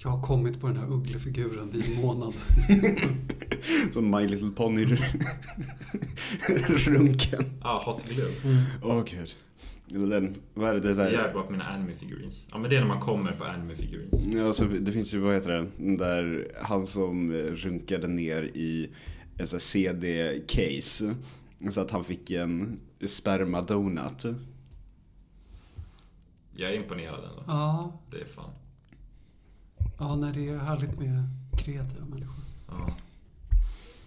Jag har kommit på den här ugglefiguren i en månad. Som My Little Pony runken. Ja, Hot Glue. Åh gud. Eller den, vad är det? det är så här, Jag är bara på mina anime figurines. Ja men det är när man kommer på anime figurines. Ja, alltså, det finns ju, vad heter det, den där han som runkade ner i en CD-case. Så att han fick en spermadonut. Jag är imponerad ändå. Ja, Det är fan. Ja nej, det är härligt med kreativa människor. Ja.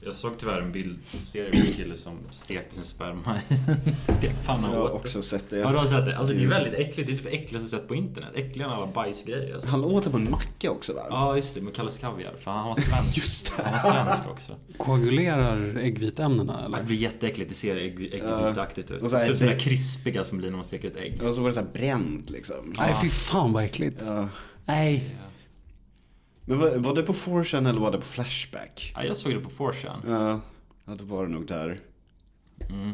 Jag såg tyvärr en bildserie med en kille som stekte sin sperma i en stekpanna Jag har åt det. också sett det. Ja, du har sett det? Alltså det är väldigt äckligt. Det är typ det äckligaste jag sett på internet. Äckligare än alla bajsgrejer. Alltså. Han åt det på en macka också va? Ja, just det. Med Kalles Kaviar. För han var svensk. Just det. Han var svensk också. Koagulerar äggviteämnena Det eller? blir jätteäckligt. Det ser ägg, äggvitaktigt ut. Och Det ser ut som det där krispiga som blir när man steker ett ägg. Och så var det så här bränt liksom. Nej, fy fan vad äckligt. Ja. Nej. Men var, var det på 4chan eller var det på Flashback? Ja, jag såg det på 4chan. Ja, ja då var det nog där. Mm.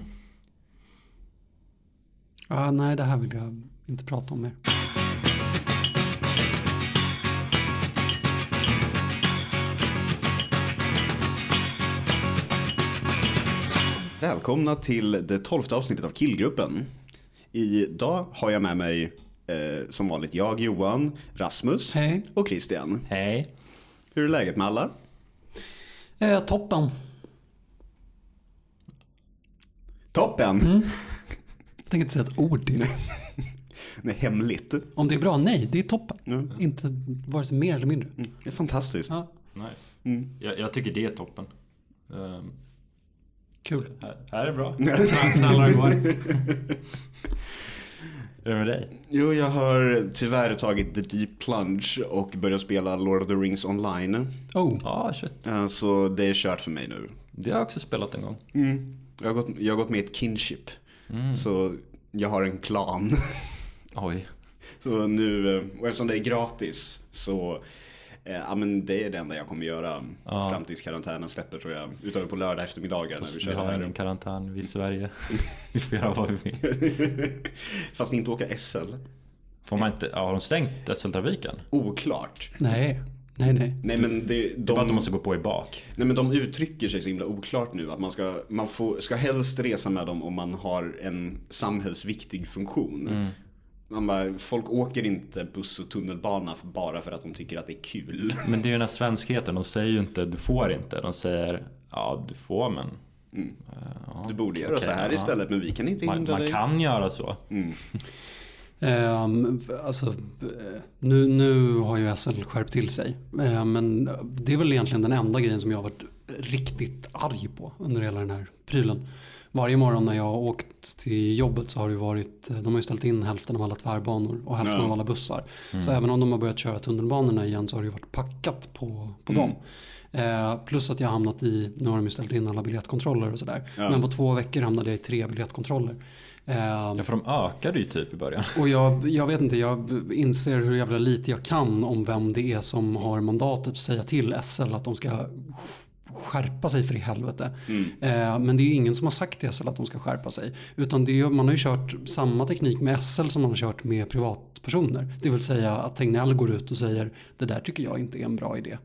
Ja, nej, det här vill jag inte prata om mer. Välkomna till det tolfte avsnittet av Killgruppen. Idag har jag med mig eh, som vanligt jag, Johan, Rasmus Hej. och Christian. Hej. Hur är läget med alla? Eh, toppen. Toppen! Jag tänker inte säga ett ord till. Nej, hemligt. Om det är bra, nej, det är toppen. Mm. Inte vare sig mer eller mindre. Det är fantastiskt. Ja, Nice. Mm. Jag, jag tycker det är toppen. Um, kul. här, här är bra. Knallar går. Hur är det med dig? Jo, jag har tyvärr tagit the deep plunge och börjat spela Lord of the Rings online. Oh, Ja, shit. Eh, Så det är kört för mig nu. Det har jag också spelat en gång. Mm. Jag, har gått, jag har gått med i ett kinship. Mm. Så jag har en klan. Oj. Så nu, eh, och eftersom det är gratis så Ja men det är det enda jag kommer göra Ja. fram tills karantänen släpper tror jag. Utöver på lördag eftermiddagar när vi Fast kör vi har här. ingen karantän vi i Sverige. vi får göra vad vi vill. Fast inte åka SL. Får man inte, ja, har de stängt SL-trafiken? Oklart. nej. Nej, nej. Nej men det, Det är bara de, att de måste gå på i bak. nej, men de uttrycker sig så himla oklart nu. Att man, ska, man får, ska helst resa med dem om man har en samhällsviktig funktion. Mm. Man bara, folk åker inte buss och tunnelbana för- bara för att de tycker att det är kul. Men det är ju den här svenskheten. De säger ju inte du får inte. De säger ja du får men. Mm. eh, ja, Du borde göra så här ja. istället men vi kan inte Man, hindra man dig. kan göra så. Mm. Ehm, alltså, eh, nu, nu har ju SL skärpt till sig. Eh, men det är väl egentligen den enda grejen som jag har varit riktigt arg på under hela den här prylen. Varje morgon när jag har åkt till jobbet så har det varit, de har ju ställt in hälften av alla tvärbanor och hälften Ja. av alla bussar. Så även om de har börjat köra tunnelbanorna igen så har det varit packat på, på Mm. dem. Eh, plus att jag hamnat i, nu har de ju ställt in alla biljettkontroller och sådär. Ja. Men på två veckor hamnade jag i tre biljettkontroller. Eh, Ja, för de ökade ju typ i början. och jag, jag vet inte, jag inser hur jävla lite jag kan om vem det är som har mandatet att säga till SL att de ska skärpa sig för i helvete. Mm. Eh, men det är ingen som har sagt till SL att de ska skärpa sig. Utan det är, man har ju kört samma teknik med SL som man har kört med privatpersoner. Det vill säga att Tegnell går ut och säger det där tycker jag inte är en bra idé.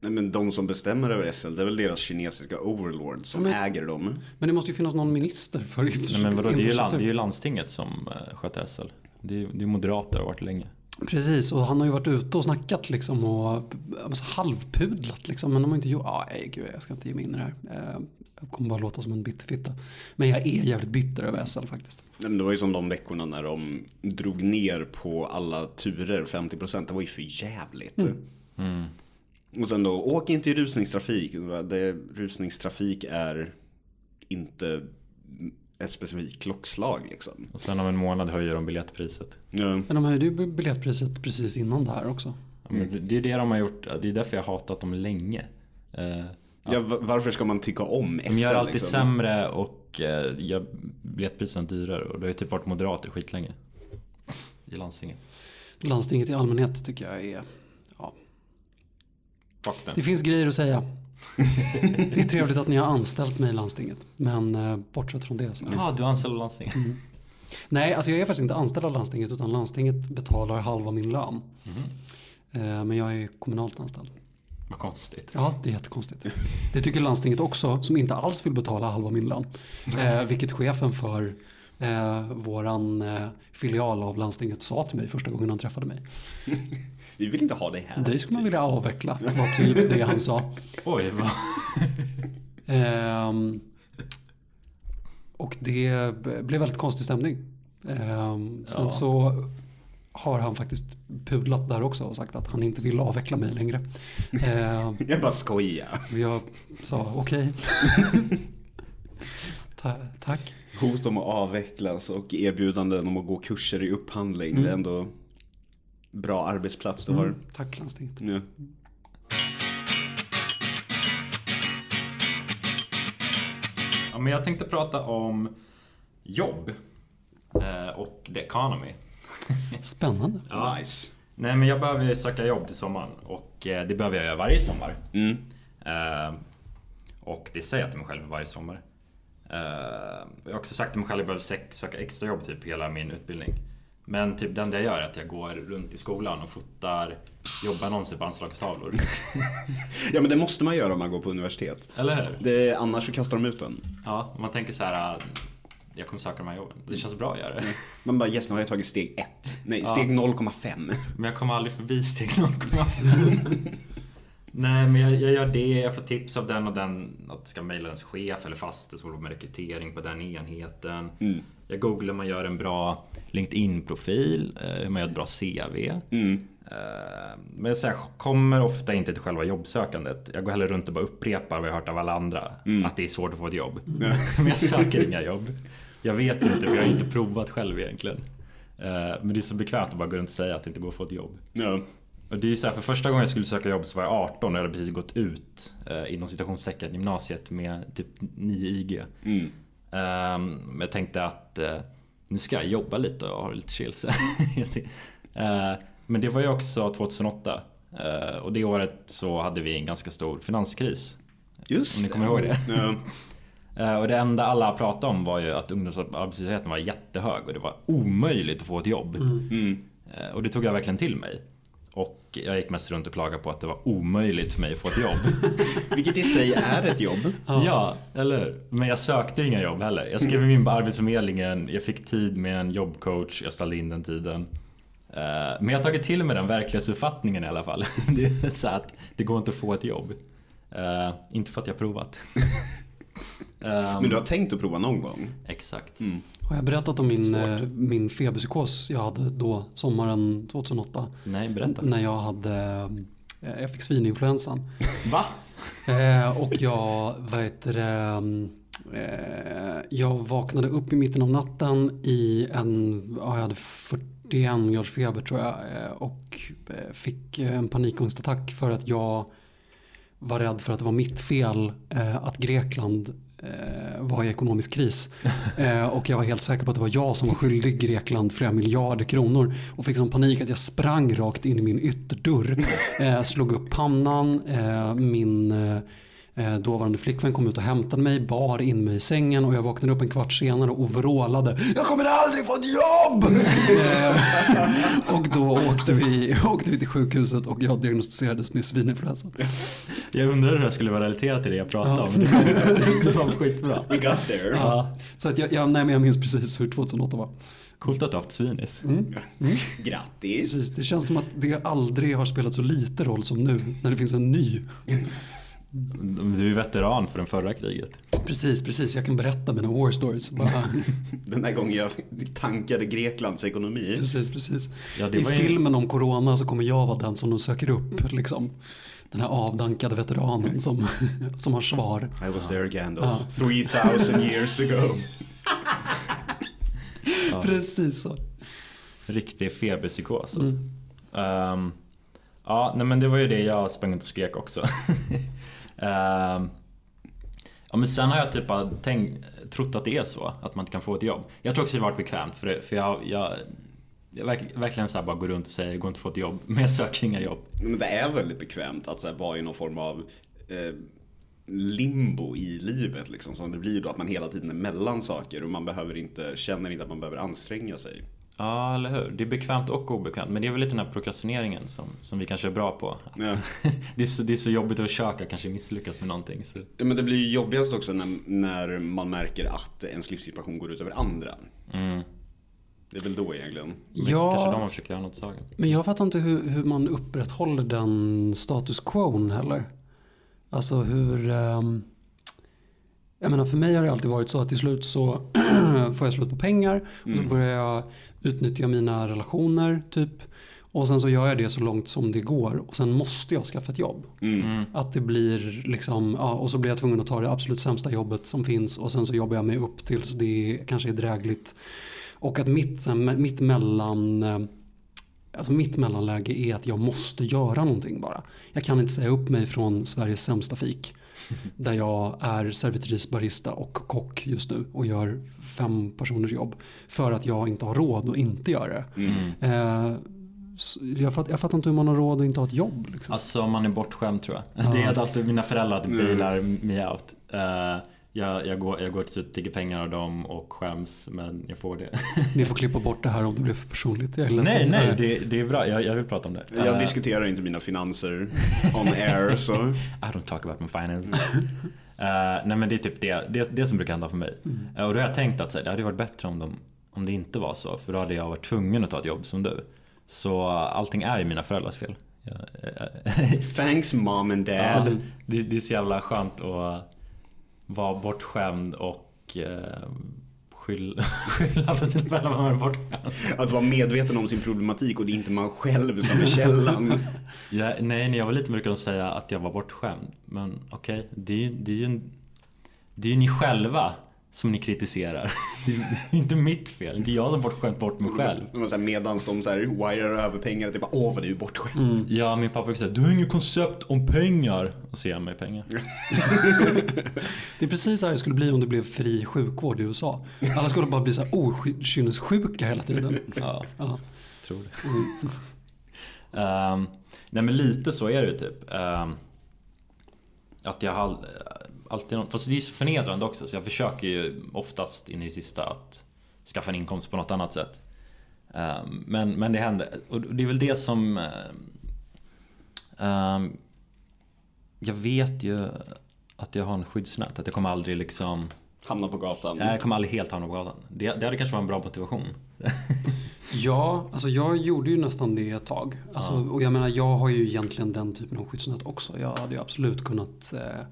Nej, men de som bestämmer över SL, det är väl deras kinesiska overlord som Men- äger dem. Men det måste ju finnas någon minister för Nej, men vadå, det, är ju land, infrastruktur. det är ju landstinget som eh, sköter SL. Det är, det är moderater har varit länge. Precis, och han har ju varit ute och snackat liksom och alltså, halvpudlat liksom. Men de har inte gjort, ja, nej gud jag ska inte ge mig in i det här. Eh, Jag kommer bara låta som en bitterfitta. Men jag är jävligt bitter över SL faktiskt. Men det var ju som de veckorna när de drog ner på alla turer 50%. Det var ju för jävligt. Mm. Och sen då, åk inte i rusningstrafik. Det, rusningstrafik är inte ett specifikt klockslag liksom. Och sen om en månad höjer de biljettpriset. Ja. Men de höjde ju biljettpriset precis innan det här också. Ja, men Det är det de har gjort. Det är därför jag hatat dem länge. Eh, Ja, va- varför ska man tycka om SL? De gör alltid liksom? sämre och eh, gör biljettpriserna dyrare. Och det har ju typ varit moderater skitlänge. I landstinget. Landstinget i allmänhet tycker jag är, ja. Det finns grejer att säga. Det är trevligt att ni har anställt mig i landstinget. Men eh, bortsett från det så. Ja, du anställer landstinget. Nej, alltså jag är faktiskt inte anställd av landstinget utan landstinget betalar halva min lön. Eh, men jag är kommunalt anställd. Vad konstigt. Ja, det är jättekonstigt. Det tycker landstinget också, som inte alls vill betala halva min lön. Eh, vilket chefen för eh, våran eh, filial av landstinget sa till mig första gången han träffade mig. Vi vill inte ha dig här. Dig skulle man vilja avveckla, var typ det han sa. Oj, vad... Ehm, och det blev väldigt konstig stämning. Ehm, sen Ja. så har han faktiskt pudlat där också och sagt att han inte vill avveckla mig längre. Ehm, Jag bara skojar. jag sa okej. Ta, tack. Hot om att avvecklas och erbjudanden om att gå kurser i upphandling. Det är ändå bra arbetsplats du har. Mm, tack landstinget. Ja. Ja, men jag tänkte prata om jobb eh, och the economy. Spännande. Ja. Nice. Nej, men jag behöver söka jobb till sommaren och eh, det behöver jag göra varje sommar. Mm. Eh, och det säger jag till mig själv varje sommar. Jag har också sagt till mig själv att jag behöver söka extra jobb typ hela min utbildning. Men typ det enda jag gör är att jag går runt i skolan och fotar jobbannonser på anslagstavlor. Ja men det måste man göra om man går på universitet. Eller hur? Det, annars så kastar de ut en. Ja, man tänker så här. Jag kommer söka de här jobben. Det känns bra att göra det. Man bara yes nu har jag tagit steg 1. Nej, steg 0,5. Men jag kommer aldrig förbi steg 0,5. Nej, men jag, jag gör det. Jag får tips av den och den att ska mejla ens chef eller faste som håller på med rekrytering på den enheten. Mm. Jag googlar man gör en bra LinkedIn-profil, eh, hur man gör ett bra CV. Mm. Eh, Men här, kommer ofta inte till själva jobbsökandet. Jag går hellre runt och bara upprepar vad jag hört av alla andra. Att det är svårt att få ett jobb. Men jag söker inga jobb. Jag vet inte för jag har inte provat själv egentligen. Eh, Men det är så bekvämt att bara gå runt och säga att det inte går att få ett jobb. Ja. Och det är så här, för första gången jag skulle söka jobb så var jag 18 och jag hade precis gått ut eh, inom citationstecken gymnasiet med typ 9 IG. Mm. Ehm, Men jag tänkte att eh, nu ska jag jobba lite och ha det lite chill. Så jag tänkte- Eh, Men det var ju också 2008. Eh, Och det året så hade vi en ganska stor finanskris. Just Om ni kommer ihåg det. Ja. Och det enda alla pratade om var ju att ungdomsarbetslösheten var jättehög och det var omöjligt att få ett jobb. Mm. Och det tog jag verkligen till mig. Och jag gick mest runt och klagade på att det var omöjligt för mig att få ett jobb. Vilket i sig är ett jobb. Ja, eller hur? Men jag sökte inga jobb heller. Jag skrev in på Arbetsförmedlingen, jag fick tid med en jobbcoach, jag ställde in den tiden. Eh, Men jag har tagit till mig den verklighetsuppfattningen i alla fall. Det är så att det går inte att få ett jobb. Eh, Inte för att jag har provat. Ehm, Men du har tänkt att prova någon gång? Exakt. Mm. Har jag berättat om min, eh, min feberpsykos jag hade då sommaren 2008? Nej, berätta. När jag hade, eh, jag fick svininfluensan. Va? Eh, och jag, vad heter det, eh, jag vaknade upp i mitten av natten i en, ja, jag hade 41 graders feber tror jag. eh, Och fick en panikångestattack för att jag var rädd för att det var mitt fel att Grekland var i ekonomisk kris. Eh, och jag var helt säker på att det var jag som var skyldig Grekland flera miljarder kronor. Och fick sån panik att jag sprang rakt in i min ytterdörr. Eh, slog upp pannan. Eh, min eh, eh, dåvarande flickvän kom ut och hämtade mig, bar in mig i sängen och jag vaknade upp en kvart senare och vrålade Jag kommer aldrig få ett jobb! Eh, och då åkte vi, åkte vi till sjukhuset och jag diagnostiserades med svininfluensan. Jag undrar hur jag skulle vara relaterad till det jag pratade Ja. om. Det var, skitbra. We got there. Ja, så att jag, jag, nej, men jag minns precis hur 2008 var. Coolt att du har haft svinis. Grattis. Precis, det känns som att det aldrig har spelat så lite roll som nu när det finns en ny. Du är veteran för den förra kriget. Precis, precis. Jag kan berätta mina war stories. Bara, Den här gången jag tankade Greklands ekonomi. precis, precis. Ja, det I filmen om corona så kommer jag vara den som de söker upp. Liksom. Den här avdankade veteranen som, som har svar. I was there Gandalf. 3000 years ago. Precis så. Riktig feberpsykos alltså. Ehm, ja, nej men det var ju det jag sprang runt och skrek också. Ehm, ja men sen har jag typ bara tänkt, trott att det är så, att man inte kan få ett jobb. Jag tror också det har varit bekvämt för, det, för jag, jag, jag verk, verkligen så här bara går runt och säger det går inte att få ett jobb, men jag söker inga jobb. Men det är väldigt bekvämt att så här, vara i någon form av eh, limbo i livet. Liksom, som det blir då att man hela tiden är mellan saker och man behöver inte, känner inte att man behöver anstränga sig. Ja, eller hur? Det är bekvämt och obekvämt. Men det är väl lite den här prokrastineringen som, som vi kanske är bra på. Att Ja. det, är så, det är så jobbigt att försöka kanske misslyckas med någonting. Så. Ja, Men det blir ju jobbigast också när, när man märker att ens livssituation går ut över andra. Mm. Det är väl då egentligen. Men Kanske de Ja, man försöker göra något saken. men jag fattar inte hur, hur man upprätthåller den status quo heller. Alltså hur... ehm, jag menar för mig har det alltid varit så att till slut så får jag slut på pengar och så börjar jag utnyttja mina relationer typ. Och sen så gör jag det så långt som det går och sen måste jag skaffa ett jobb. Mm. Att det blir liksom, ja, och så blir jag tvungen att ta det absolut sämsta jobbet som finns och sen så jobbar jag mig upp tills det kanske är drägligt. Och att mitt, sen, mitt mellan eh, Alltså mitt mellanläge är att jag måste göra någonting bara. Jag kan inte säga upp mig från Sveriges sämsta fik. Där jag är servitris, barista och kock just nu och gör fem personers jobb. För att jag inte har råd att inte göra det. Mm. Eh, jag, fatt, jag fattar inte hur man har råd att inte ha ett jobb. Liksom. Alltså man är bortskämd tror jag. Det är att alltid mina föräldrar alltid bailar me out. Eh, jag, jag, går, jag går till slut tigger pengar av dem och skäms men jag får det. Ni får klippa bort det här om det blir för personligt. Jag är ledsen. nej, nej, det, det är bra. Jag, jag vill prata om det. Jag Eh, diskuterar inte mina finanser on air så. I don't talk about my finance. Eh, nej men det är typ det, det, det som brukar hända för mig. Eh, och då har jag tänkt att så här, det hade varit bättre om, de, om det inte var så. För då hade jag varit tvungen att ta ett jobb som du. Så allting är ju mina föräldrars fel. Thanks mom and dad. det, det är så jävla skönt att vara bortskämd och eh, skylla, skylla på sin föräldrar när man bortskämd. Att vara medveten om sin problematik och det är inte man själv som är källan. Ja, nej, när jag var liten brukade de säga att jag var bortskämd. Men okej, det, är ju- det är ju en- det är ju ni själva som ni kritiserar. Det är, det är inte mitt fel. Inte jag som bortskämt bort mig själv. Här, medans de så här wirar över pengar, det bara åh vad du är bortskämd. Ja, min pappa brukar säga du har inget koncept om pengar. Och så ger han mig pengar. Det är precis så här det skulle bli om det blev fri sjukvård i USA. Alla skulle bara bli så här okynnessjuka hela tiden. Ja, Ja. tror det. Ehm, nej men lite så är det ju typ. Ehm, att jag har alltid någon, fast det är så förnedrande också så jag försöker ju oftast in i det sista att skaffa en inkomst på något annat sätt. Ehm, men, men det händer. Och det är väl det som... ehm, jag vet ju att jag har en skyddsnät. Att jag kommer aldrig liksom... Hamna på gatan. Nej, Jag kommer aldrig helt hamna på gatan. Det, det hade kanske varit en bra motivation. Ja, alltså jag gjorde ju nästan det ett tag. Alltså, Och jag menar, jag har ju egentligen den typen av skyddsnät också. Jag hade ju absolut kunnat... Eh,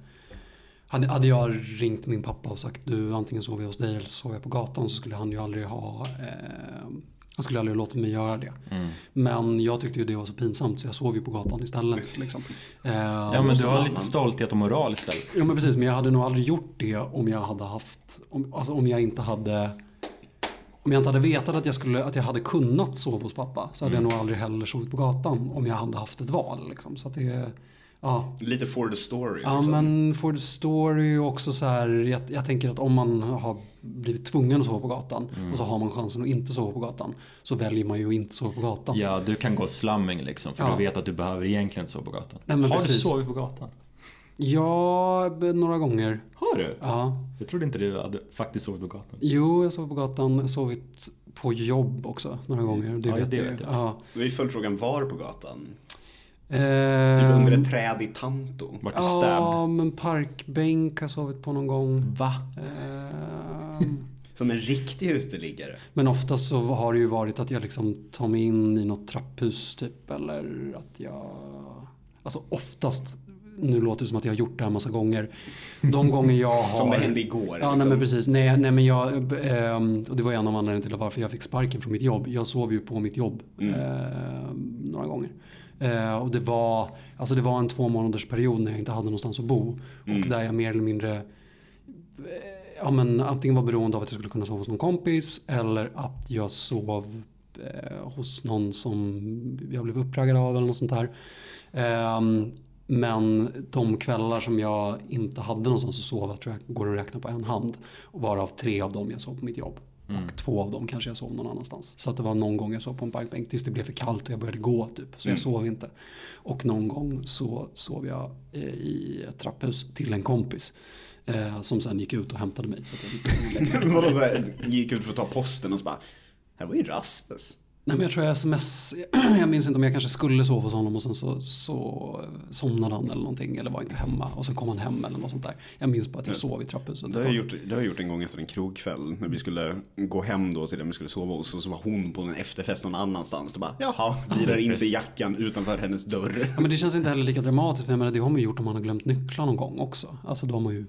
hade, hade jag ringt min pappa och sagt du antingen sover jag hos dig eller så sover jag på gatan så skulle han ju aldrig ha... Eh, han skulle aldrig låta mig göra det. Mm. Men jag tyckte ju det var så pinsamt så jag sov ju på gatan istället. Liksom. Eh, Ja men du har lite stolthet och moral istället. Ja men precis, men jag hade nog aldrig gjort det om jag hade haft, om, alltså om jag inte hade om jag inte hade vetat att jag, skulle, att jag hade kunnat sova hos pappa så hade jag nog aldrig heller sovit på gatan om jag hade haft ett val. Liksom. Så att det, ja. Lite for the story. ja liksom. men for the story och också så här, jag, jag tänker att om man har blivit tvungen att sova på gatan och så har man chansen att inte sova på gatan så väljer man ju att inte sova på gatan. Ja, du kan gå slumming liksom för Ja. du vet att du behöver egentligen inte sova på gatan. Nej, men har precis. du sovit på gatan? Ja, några gånger. Har du? Ja. Jag trodde inte du hade faktiskt sovit på gatan. Jo, jag sov på gatan. Sovit på jobb också några gånger. Det Ja, vet det jag. vet jag. Ja. Vi följdfrågan var på gatan. Typ Ehm, under ett träd i Tanto. Vart du stabbed? Ja, men parkbänk har sovit på någon gång. Va? Ehm, Som en riktig uteliggare. men oftast så har det ju varit att jag liksom tar mig in i något trapphus typ. Eller att jag... Alltså oftast, nu låter det som att jag har gjort det här massa gånger. De gånger jag har... Som det hände igår. Ja, nej liksom. men precis. Nej, nej men jag, ehm, och det var en av anledningarna till varför jag fick sparken från mitt jobb. Jag sov ju på mitt jobb Mm. ehm, några gånger. Eh, och det var, alltså det var en två månaders period när jag inte hade någonstans att bo. Mm. Och där jag mer eller mindre eh, ja, men antingen var beroende av att jag skulle kunna sova hos någon kompis eller att jag sov eh, hos någon som jag blev uppraggad av eller något sånt där. Ehm, men de kvällar som jag inte hade någonstans att sova tror jag går att räkna på en hand. Och varav tre av dem jag sov på mitt jobb. Och två av dem kanske jag sov någon annanstans. Så att det var någon gång jag sov på en parkbänk tills det blev för kallt och jag började gå typ. Så jag sov inte. Och någon gång så sov jag eh, i ett trapphus till en kompis. Eh, som sen gick ut och hämtade mig. Så att jag gick ut för att ta posten och så bara Här var ju Rasmus. Nej men jag tror jag sms, jag minns inte om jag kanske skulle sova hos honom och sen så, så somnade han eller någonting eller var inte hemma och så kom han hem eller något sånt där. Jag minns bara att jag sov i trapphuset. Det har, jag gjort, det har jag gjort en gång efter en krogkväll. När vi skulle gå hem då till den vi skulle sova hos. Och så var hon på en efterfest någon annanstans. Då bara, jaha, virar in sig i jackan utanför hennes dörr. Ja, men det känns inte heller lika dramatiskt. Men jag menar, det har man ju gjort om man har glömt nycklar någon gång också. Alltså då har man ju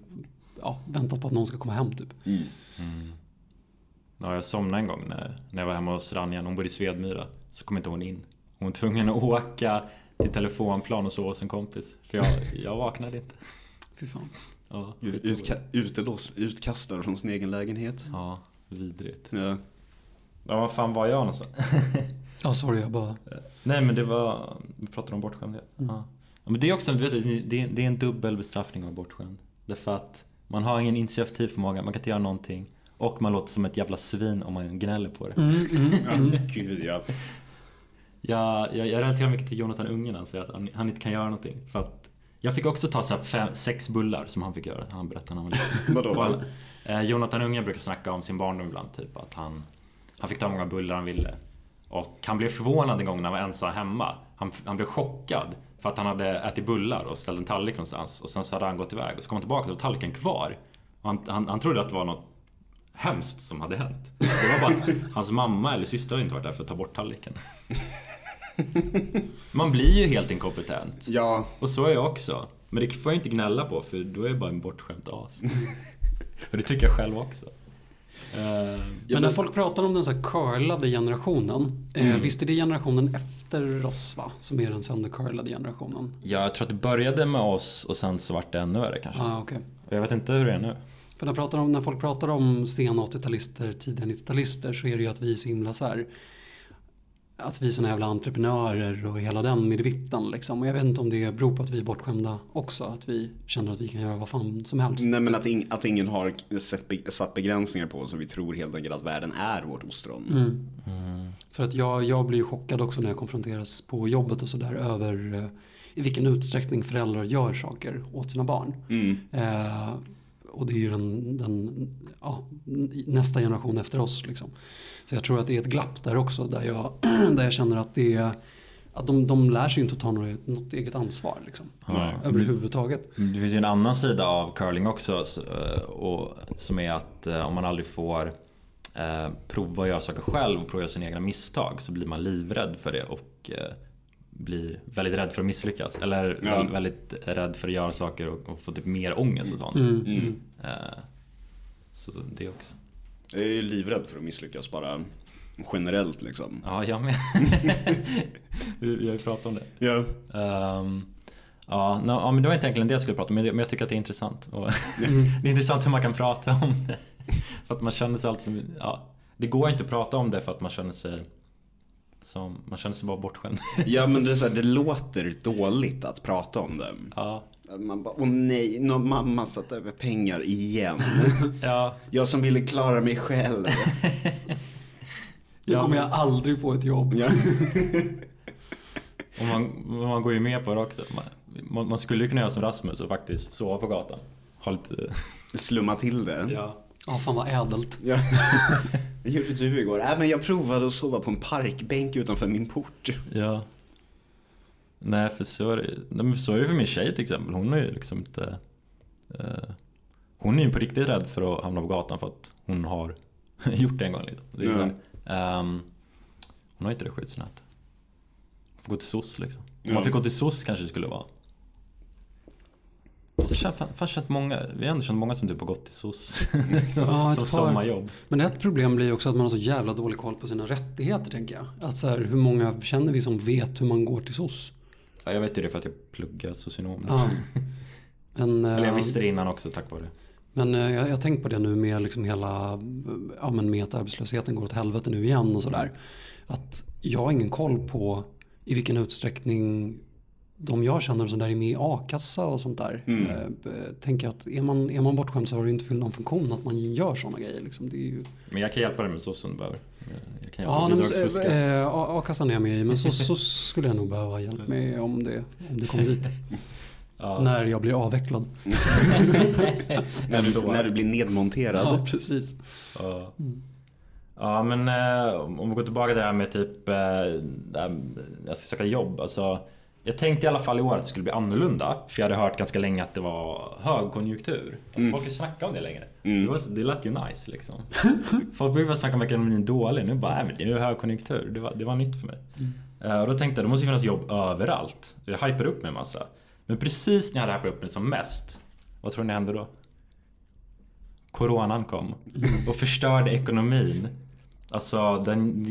ja, väntat på att någon ska komma hem typ. Mm. Ja, jag somnade en gång när, när jag var hemma hos Ranjan. Hon bodde i Svedmyra. Så kom inte hon in. Hon var tvungen att åka till telefonplan och sova hos en kompis. För jag, jag vaknade inte. Fy fan. Ja, Utka, utelås, utkastad från sin egen lägenhet. Ja, vidrigt. Ja. Ja, vad fan var jag någonstans? Ja, sorry jag bara. Nej, men det var... Vi pratade om bortskämdhet. Mm. Ja. ja. Men det är också, du vet, det är, det är en dubbel bestraffning av bortskämd. Därför att man har ingen initiativförmåga, man kan inte göra någonting. Och man låter som ett jävla svin om man gnäller på det. Mm, mm, mm. Ja, gud ja. Jag, jag, jag relaterar mycket till Jonathan Unge när han säger att han, han inte kan göra någonting. För att jag fick också ta så här fem, sex bullar som han fick göra. Han berättade när han var liten. Vadå? Eh, Jonathan Unge brukar snacka om sin barndom ibland. Typ att han, han fick ta hur många bullar han ville. Och han blev förvånad en gång när han var ensam hemma. Han, han blev chockad för att han hade ätit bullar och ställt en tallrik någonstans. Och sen så hade han gått iväg och så kom han tillbaka och då var tallriken kvar. Och han, han, han trodde att det var något hemskt som hade hänt. Det var bara att hans mamma eller syster hade inte varit där för att ta bort tallriken. Man blir ju helt inkompetent. Ja, Och så är jag också. Men det får jag inte gnälla på för då är jag bara en bortskämd as. och det tycker jag själv också. Eh, Men när folk pratar om den så här curlade generationen. Eh, Mm. visst är det generationen efter oss va? Som är den söndercurlade generationen? ja, jag tror att det började med oss och sen så vart det ännu värre kanske. Ah, okay. Och jag vet inte hur det är nu. För när, pratar om, när folk pratar om sena 80-talister, tidiga 90-talister så är det ju att vi är så himla så här att vi är såna jävla entreprenörer och hela den midvittan liksom. Och jag vet inte om det beror på att vi är bortskämda också. Att vi känner att vi kan göra vad fan som helst. nej men att, ing, att ingen har sett, be- satt begränsningar på oss och vi tror helt enkelt att världen är vårt ostron. Mm. För att jag, jag blir chockad också när jag konfronteras på jobbet och sådär över eh, i vilken utsträckning föräldrar gör saker åt sina barn. Mm. Eh, och det är ju den, den ja, nästa generation efter oss. Liksom. Så jag tror att det är ett glapp där också där jag, där jag känner att det är att de, de lär sig inte att ta något, något eget ansvar liksom, Ja. överhuvudtaget. Det finns ju en annan sida av curling också så, eh, och, som är att eh, om man aldrig får eh, prova att göra saker själv och prova att göra sina egna misstag så blir man livrädd för det och eh, blir väldigt rädd för att misslyckas. Eller Ja. väldigt, väldigt rädd för att göra saker och, och få typ mer ångest och sånt. Mm, Mm. Eh, så så det också. Jag är ju livrädd för att misslyckas bara generellt liksom. Ja, jag med. Vi har ju pratat om det. Ja. Ehm, ja, no, ja, men det var inte egentligen det jag skulle prata om, men jag, men jag tycker att det är intressant. Mm. det är intressant hur man kan prata om det. För att man känner sig alltså, ja, det går inte att prata om det för att man känner sig som, man känner sig bara bortskämd. ja men det, är så här, det låter dåligt att prata om det. Ja, Man bara, åh nej, nå, mamma satt över pengar igen. ja, Jag som ville klara mig själv. Nu Ja, kommer jag aldrig få ett jobb. Ja. och man, man går ju med på det också. Man, man, man skulle ju kunna göra som Rasmus och faktiskt sova på gatan. Ha lite, Slumma till det. ja. Ja, fan vad ädelt. Ja. Vad gjorde du igår? Äh, men jag provade att sova på en parkbänk utanför min port. Ja. Nej, för så är det, nej, men så är det för min tjej till exempel. Hon är ju liksom inte... Eh, hon är ju på riktigt rädd för att hamna på gatan för att hon har gjort det en gång. Liksom. Det är här, ehm, hon har inte det skyddsnätet. Hon får gå till SOS liksom. Om man fick gå till SOS kanske det skulle vara. Jag fan känt många, vi har ändå känt många som typ har gått till SOS. Ja, som sommarjobb. Men ett problem blir ju också att man har så jävla dålig koll på sina rättigheter tänker jag. Att så här, hur många känner vi som vet hur man går till SOS? Ja, jag vet ju det för att jag pluggar socionom. Ja. Men, Eller jag eh, visste det innan också tack vare det. Men eh, jag jag har tänkt på det nu med liksom hela, ja men med att arbetslösheten går åt helvete nu igen och sådär. Att jag har ingen koll på i vilken utsträckning de jag känner som där är med i a-kassa och sånt där. Mm. Eh, tänker att är man, är man bortskämd så har det inte fyllt någon funktion att man gör sådana grejer. Liksom. Det är ju, Men jag kan hjälpa dig med SOS om du behöver. Jag kan hjälpa ja, bidragsfuska. eh, eh, a- a-kassan är jag med i men så, så skulle jag nog behöva hjälp med om det, om det kommer dit. Ja. När jag blir avvecklad. När du, när du blir nedmonterad. Ja, precis. Ja. Ja men eh, om vi går tillbaka till det här med typ, eh, jag ska söka jobb. Alltså, jag tänkte i alla fall i år att det skulle bli annorlunda. För jag hade hört ganska länge att det var högkonjunktur. Alltså folk har snackat om det längre. Det, var, det lät ju nice liksom. folk brukar snacka om ekonomin dålig. Nu bara, nej men det är ju högkonjunktur. Det var, det var nytt för mig. Eh, och då tänkte jag, det måste ju finnas jobb överallt. Jag hypade upp mig en massa. Men precis när jag hade hypat upp mig som mest, vad tror ni hände då? Coronan kom och förstörde ekonomin. Alltså, den,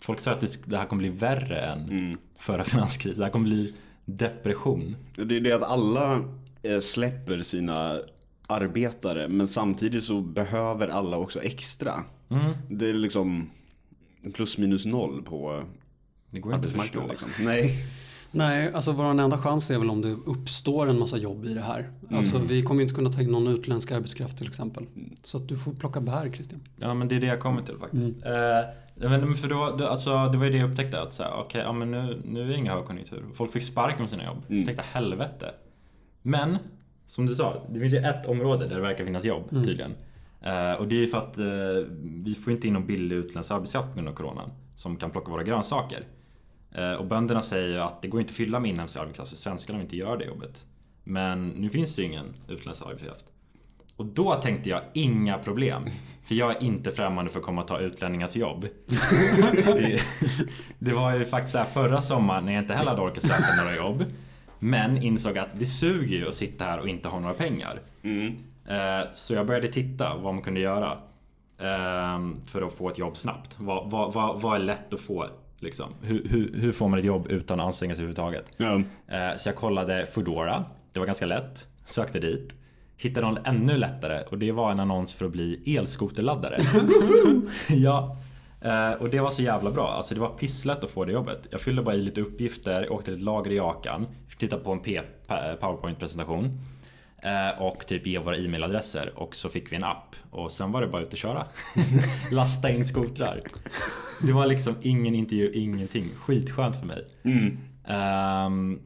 folk sa att det, här kommer bli värre än förra finanskrisen. Det här kommer bli depression. Det är det att alla eh, släpper sina arbetare men samtidigt så behöver alla också extra. Det är liksom plus minus noll på Det går inte att förstå. arbetsmarknaden. Liksom. Nej. Nej, alltså vår enda chans är väl om det uppstår en massa jobb i det här. Alltså vi kommer inte kunna ta in någon utländsk arbetskraft till exempel. Så att du får plocka bär Christian. Ja men det är det jag kommer till faktiskt. Eh, men för då, då, alltså, det var ju det jag upptäckte att så här, okej, ja, men nu, nu är det ingen högkonjunktur. Folk fick sparken med sina jobb. Jag tänkte helvete. Men, som du sa, det finns ju ett område där det verkar finnas jobb tydligen. Eh, och det är ju för att eh, vi får inte in någon billig utländsk arbetskraft på grund av coronan. Som kan plocka våra grönsaker. Eh, och bönderna säger ju att det går inte att fylla med inhemsk arbetskraft för svenskarna vill inte göra det jobbet. Men nu finns det ju ingen utländsk arbetskraft. Och då tänkte jag, inga problem. För jag är inte främmande för att komma och ta utlänningars jobb. det, det var ju faktiskt så här förra sommaren när jag inte heller hade orkat söka några jobb. Men insåg att det suger ju att sitta här och inte ha några pengar. Eh, Så jag började titta vad man kunde göra. eh, För att få ett jobb snabbt. Vad, vad, vad, vad är lätt att få? Liksom? Hur, hur, hur får man ett jobb utan att anstränga sig överhuvudtaget? Eh, Så jag kollade Foodora. Det var ganska lätt. Sökte dit. Hittade någon ännu lättare och det var en annons för att bli elskoterladdare. ja. Eh, Och det var så jävla bra. Alltså det var pisslätt att få det jobbet. Jag fyllde bara i lite uppgifter, åkte till ett lager i Jakan. Fick titta på en P- powerpoint-presentation. Eh, Och typ ge våra e-mailadresser och så fick vi en app. Och sen var det bara ut och köra. Lasta in skotrar. Det var liksom ingen intervju, ingenting. Skitskönt för mig. Ehm,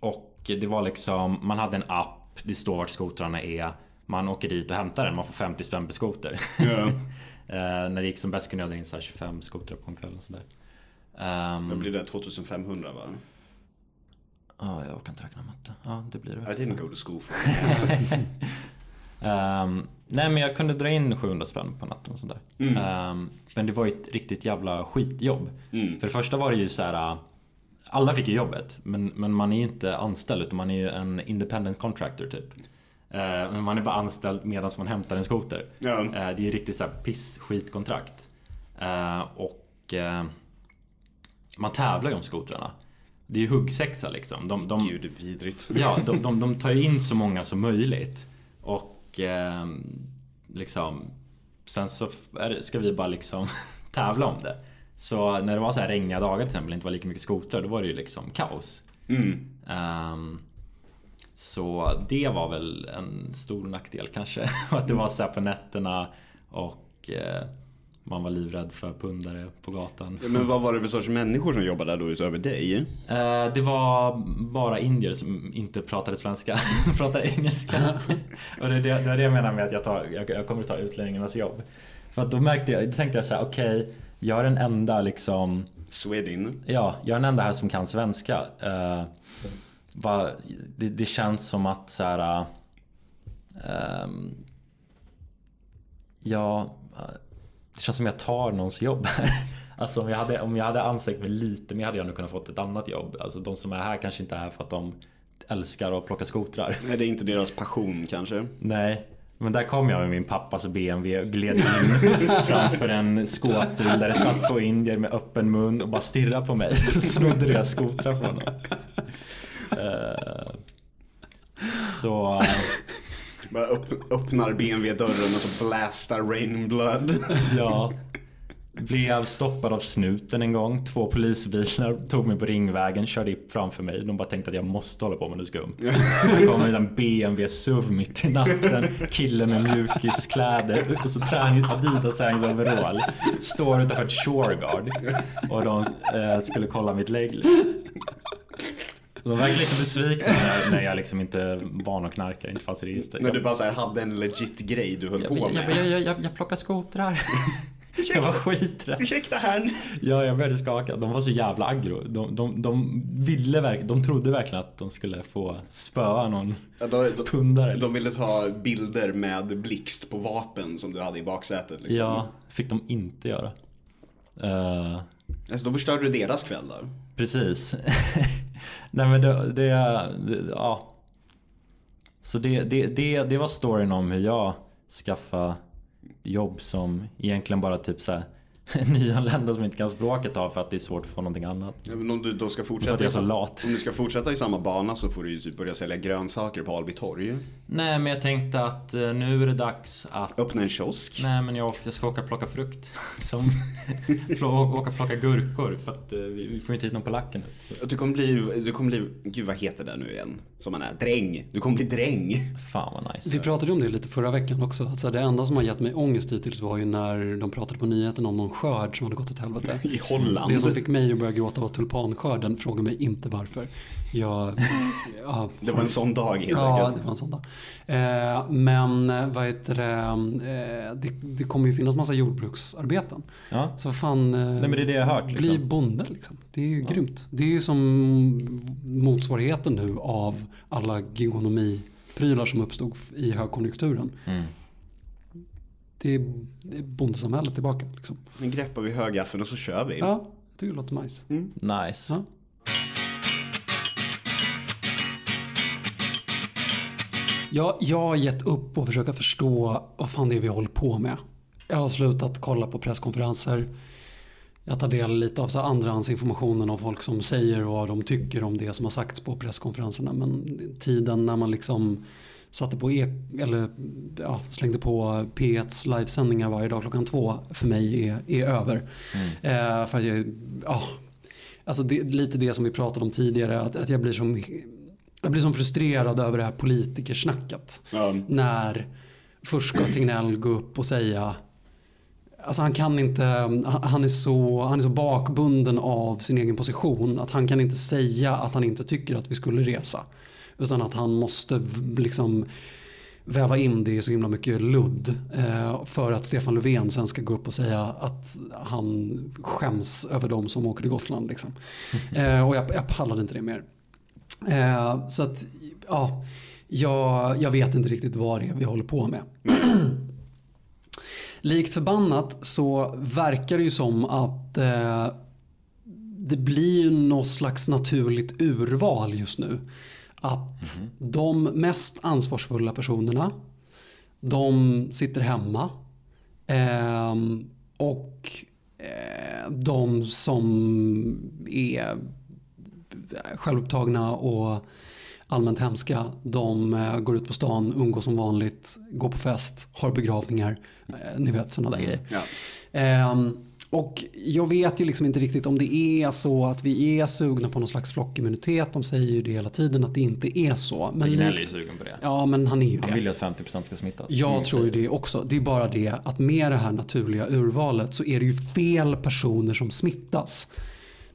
och det var liksom, man hade en app, det står vart skotrarna är. Man åker dit och hämtar den, man får 50 spänn per skoter. Ja. Eh, när det gick som bäst kunde jag dra in så här 25 skotrar på en kväll och sådär. Ehm, Då blir det 2500 va? Ja, jag orkar inte räkna matte. Ja, det blir det. I didn't go to school for Ehm, nej men jag kunde dra in 700 spänn på natten och sånt där. Mm. Ehm, men det var ju ett riktigt jävla skitjobb. För det första var det ju så här. Alla fick ju jobbet men, men man är ju inte anställd utan man är ju en independent contractor typ. Men man är bara anställd medan man hämtar en skoter. Ja. Ehm, det är ju riktigt så här piss skitkontrakt. Ehm, och man tävlar ju om skotrarna. Det är ju huggsexa liksom. De, de, Gud, vidrigt. Ja, de, de, de tar ju in så många som möjligt. Och eh, liksom Sen så det, ska vi bara liksom tävla om det. Så när det var så här regniga dagar till exempel, inte var lika mycket skotrar, då var det ju liksom kaos. Mm. Ehm, så det var väl en stor nackdel kanske. att det var så här på nätterna och eh, man var livrädd för pundare på gatan. Ja, men vad var det för sorts människor som jobbade där då utöver dig? Eh, det var bara indier som inte pratade svenska. De pratade engelska. Och det, är det, det var det jag menar med att jag, tar, jag, jag kommer att ta utlänningarnas jobb. För att då märkte jag, då tänkte jag så här: okej, jag är den enda liksom Swedin. Ja, jag är den enda här som kan svenska. Eh, va, det, det känns som att så här. ehm, ja, eh, det känns som jag tar någons jobb här. Alltså om jag hade, om jag hade ansträngt mig lite mer hade jag nog kunnat fått ett annat jobb. Alltså de som är här kanske inte är här för att de älskar att plocka skotrar. Nej, det är inte deras passion kanske. Nej, men där kom jag med min pappas BMW och gled in framför en skåpbil där det satt två indier med öppen mun och bara stirrade på mig och snodde deras skotrar från dem. Eh, Så, bara upp, öppnar BMW-dörren och så blastar Rain Blood. ja. Blev stoppad av snuten en gång. Två polisbilar tog mig på Ringvägen, körde upp framför mig. De bara tänkte att jag måste hålla på med något skumt. Det kom en BMW SUV mitt i natten. Kille med mjukiskläder och så träning, Adidas träningsoverall. Står utanför ett Shoreguard. Och de eh, skulle kolla mitt lägg. De var verkligen lite besvikna när, när jag liksom inte var någon knarkare, inte fanns i registret. När du bara så här hade en legit grej du höll jag, på jag, med. jag, jag, jag, jag plockar skotrar. Jag var skiträdd. Ursäkta herrn. Ja, jag började skaka. De var så jävla aggro. De, de, de ville verkligen, de trodde verkligen att de skulle få spöa någon Ja, de, de, pundare. de ville ta bilder med blixt på vapen som du hade i baksätet. Liksom. Ja, fick de inte göra. Uh, Alltså, då förstörde du deras kväll då precis. Nej men det, det, det ja. Så det, det, det, det var storyn om hur jag skaffade jobb som egentligen bara typ så här nyanlända som inte kan språket har för att det är svårt att få någonting annat. Ja, men om du då ska För att fortsätta jag är i så lat. Om du ska fortsätta i samma bana så får du ju typ börja sälja grönsaker på Alby torg. Nej men jag tänkte att eh, nu är det dags att Öppna en kiosk. Nej men jag, jag ska åka och plocka frukt. Som, åka och plocka gurkor för att eh, vi, vi får inte hit någon polacker nu. Du kommer bli, du kommer bli, gud vad heter det nu igen? Som man är, dräng. Du kommer bli dräng. Fan vad nice. Vi pratade om det lite förra veckan också. Att så här, det enda som har gett mig ångest hittills var ju när de pratade på nyheten om någon skörd som hade gått åt helvete. I Holland. Det som fick mig att börja gråta var tulpanskörden. Fråga mig inte varför. Jag, ja, Det var en sån dag helt Ja, enkelt. det var en sån dag. Eh, men vad heter det, eh, det, det kommer ju finnas massa jordbruksarbeten. Ja. Så fan, eh, Nej men det är det jag hört bli liksom. bonde liksom. Det är ju grymt. Det är ju som motsvarigheten nu av alla gigonomiprylar som uppstod i högkonjunkturen. Mm. Det är, det är bondesamhället tillbaka. Liksom. Nu greppar vi högaffeln och så kör vi. Ja, det låter nice. Nice. Ja. Jag, jag har gett upp och försöka förstå vad fan det är vi håller på med. Jag har slutat kolla på presskonferenser. Jag tar del lite av så andrahandsinformationen av folk som säger vad de tycker om det som har sagts på presskonferenserna. Men tiden när man liksom satte på e eller ja, slängde på P1s livesändningar varje dag klockan två för mig är, är över. Eh, för jag, ja, alltså det, lite det som vi pratade om tidigare, att, att jag blir som jag blir som frustrerad över det här politikersnacket. Ja. När först ska Tegnell gå upp och säga Alltså han kan inte, han är, så, han är så bakbunden av sin egen position att han kan inte säga att han inte tycker att vi skulle resa. Utan att han måste liksom väva in det i så himla mycket ludd. Eh, för att Stefan Löfven sen ska gå upp och säga att han skäms över de som åker till Gotland. Liksom. Eh, och jag, jag pallade inte det mer. Eh, så att, ja, jag, jag vet inte riktigt vad det är vi håller på med. Likt förbannat så verkar det ju som att det blir något slags naturligt urval just nu. Att de mest ansvarsfulla personerna, de sitter hemma. Ehm, och eh, de som är självupptagna och allmänt hemska. De eh, går ut på stan, umgås som vanligt, går på fest, har begravningar. Eh, ni vet sådana där grejer. Ja. Och jag vet ju liksom inte riktigt om det är så att vi är sugna på någon slags flockimmunitet. De säger ju det hela tiden att det inte är så. Men Tegnell är ju sugen på det. Ja men han är ju Han det. vill ju att 50% ska smittas. Jag Mm, tror ju det också. Det är bara det att med det här naturliga urvalet så är det ju fel personer som smittas.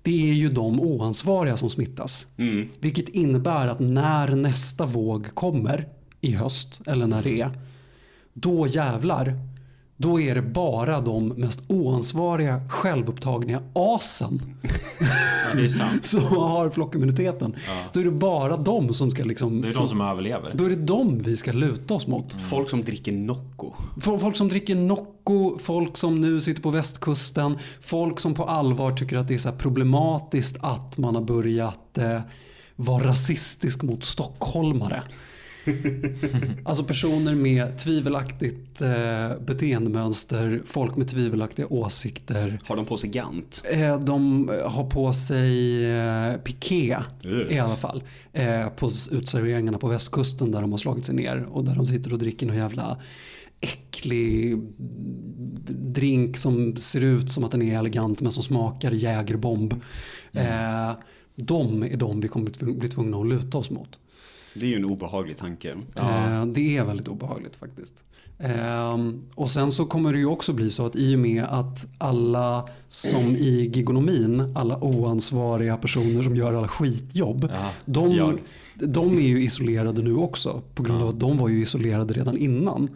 Det är ju de oansvariga som smittas. Mm. Vilket innebär att när nästa våg kommer i höst eller när det är. Då jävlar. Då är det bara de mest oansvariga självupptagna asen Ja, det är sant. som har flockimmuniteten. Då är det bara de som ska liksom. Det är de som överlever. Då är det de vi ska luta oss mot. Folk som dricker Nocco. Folk som dricker Nocco, folk som nu sitter på västkusten, folk som på allvar tycker att det är så här problematiskt att man har börjat eh, vara rasistisk mot stockholmare. Alltså personer med tvivelaktigt eh, beteendemönster, folk med tvivelaktiga åsikter. Har de på sig Gant? Eh, de har på sig eh, piké i alla fall. Eh, på utserveringarna på västkusten där de har slagit sig ner och där de sitter och dricker någon jävla äcklig drink som ser ut som att den är elegant men som smakar jägerbomb. Eh, De är de vi kommer bli tvungna att luta oss mot. Det är ju en obehaglig tanke. Eh, det är väldigt obehagligt faktiskt. Eh, och sen så kommer det ju också bli så att i och med att alla som i gigonomin, alla oansvariga personer som gör alla skitjobb, Ja, de, jag. de är ju isolerade nu också på grund av att de var ju isolerade redan innan.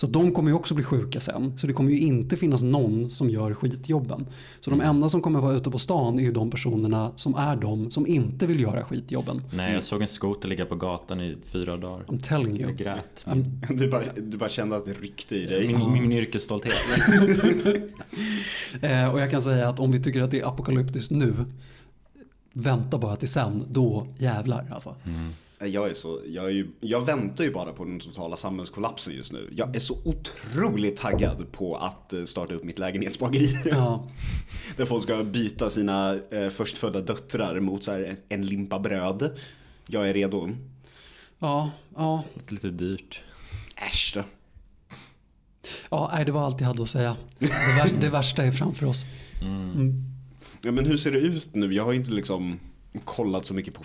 Så de kommer ju också bli sjuka sen. Så det kommer ju inte finnas någon som gör skitjobben. Så de enda som kommer vara ute på stan är ju de personerna som är de som inte vill göra skitjobben. Nej, jag såg en skoter ligga på gatan i fyra dagar. I'm telling you. Jag grät. I'm, Du bara, du bara kände att det ryckte i dig. Min, min yrkesstolthet. Eh, och jag kan säga att om vi tycker att det är apokalyptiskt nu, vänta bara till sen, då jävlar alltså. Jag, är så, jag, är ju, jag väntar ju bara på den totala samhällskollapsen just nu. Jag är så otroligt taggad på att eh, starta upp mitt lägenhetsbageri. Ja. Där folk ska byta sina eh, förstfödda döttrar mot så här, en limpa bröd. Jag är redo. Ja, ja, Lite dyrt. Äsch då. ja, nej, det var allt jag hade att säga. Det värsta, det värsta är framför oss. Mm. Ja, men hur ser det ut nu? Jag har inte liksom kollat så mycket på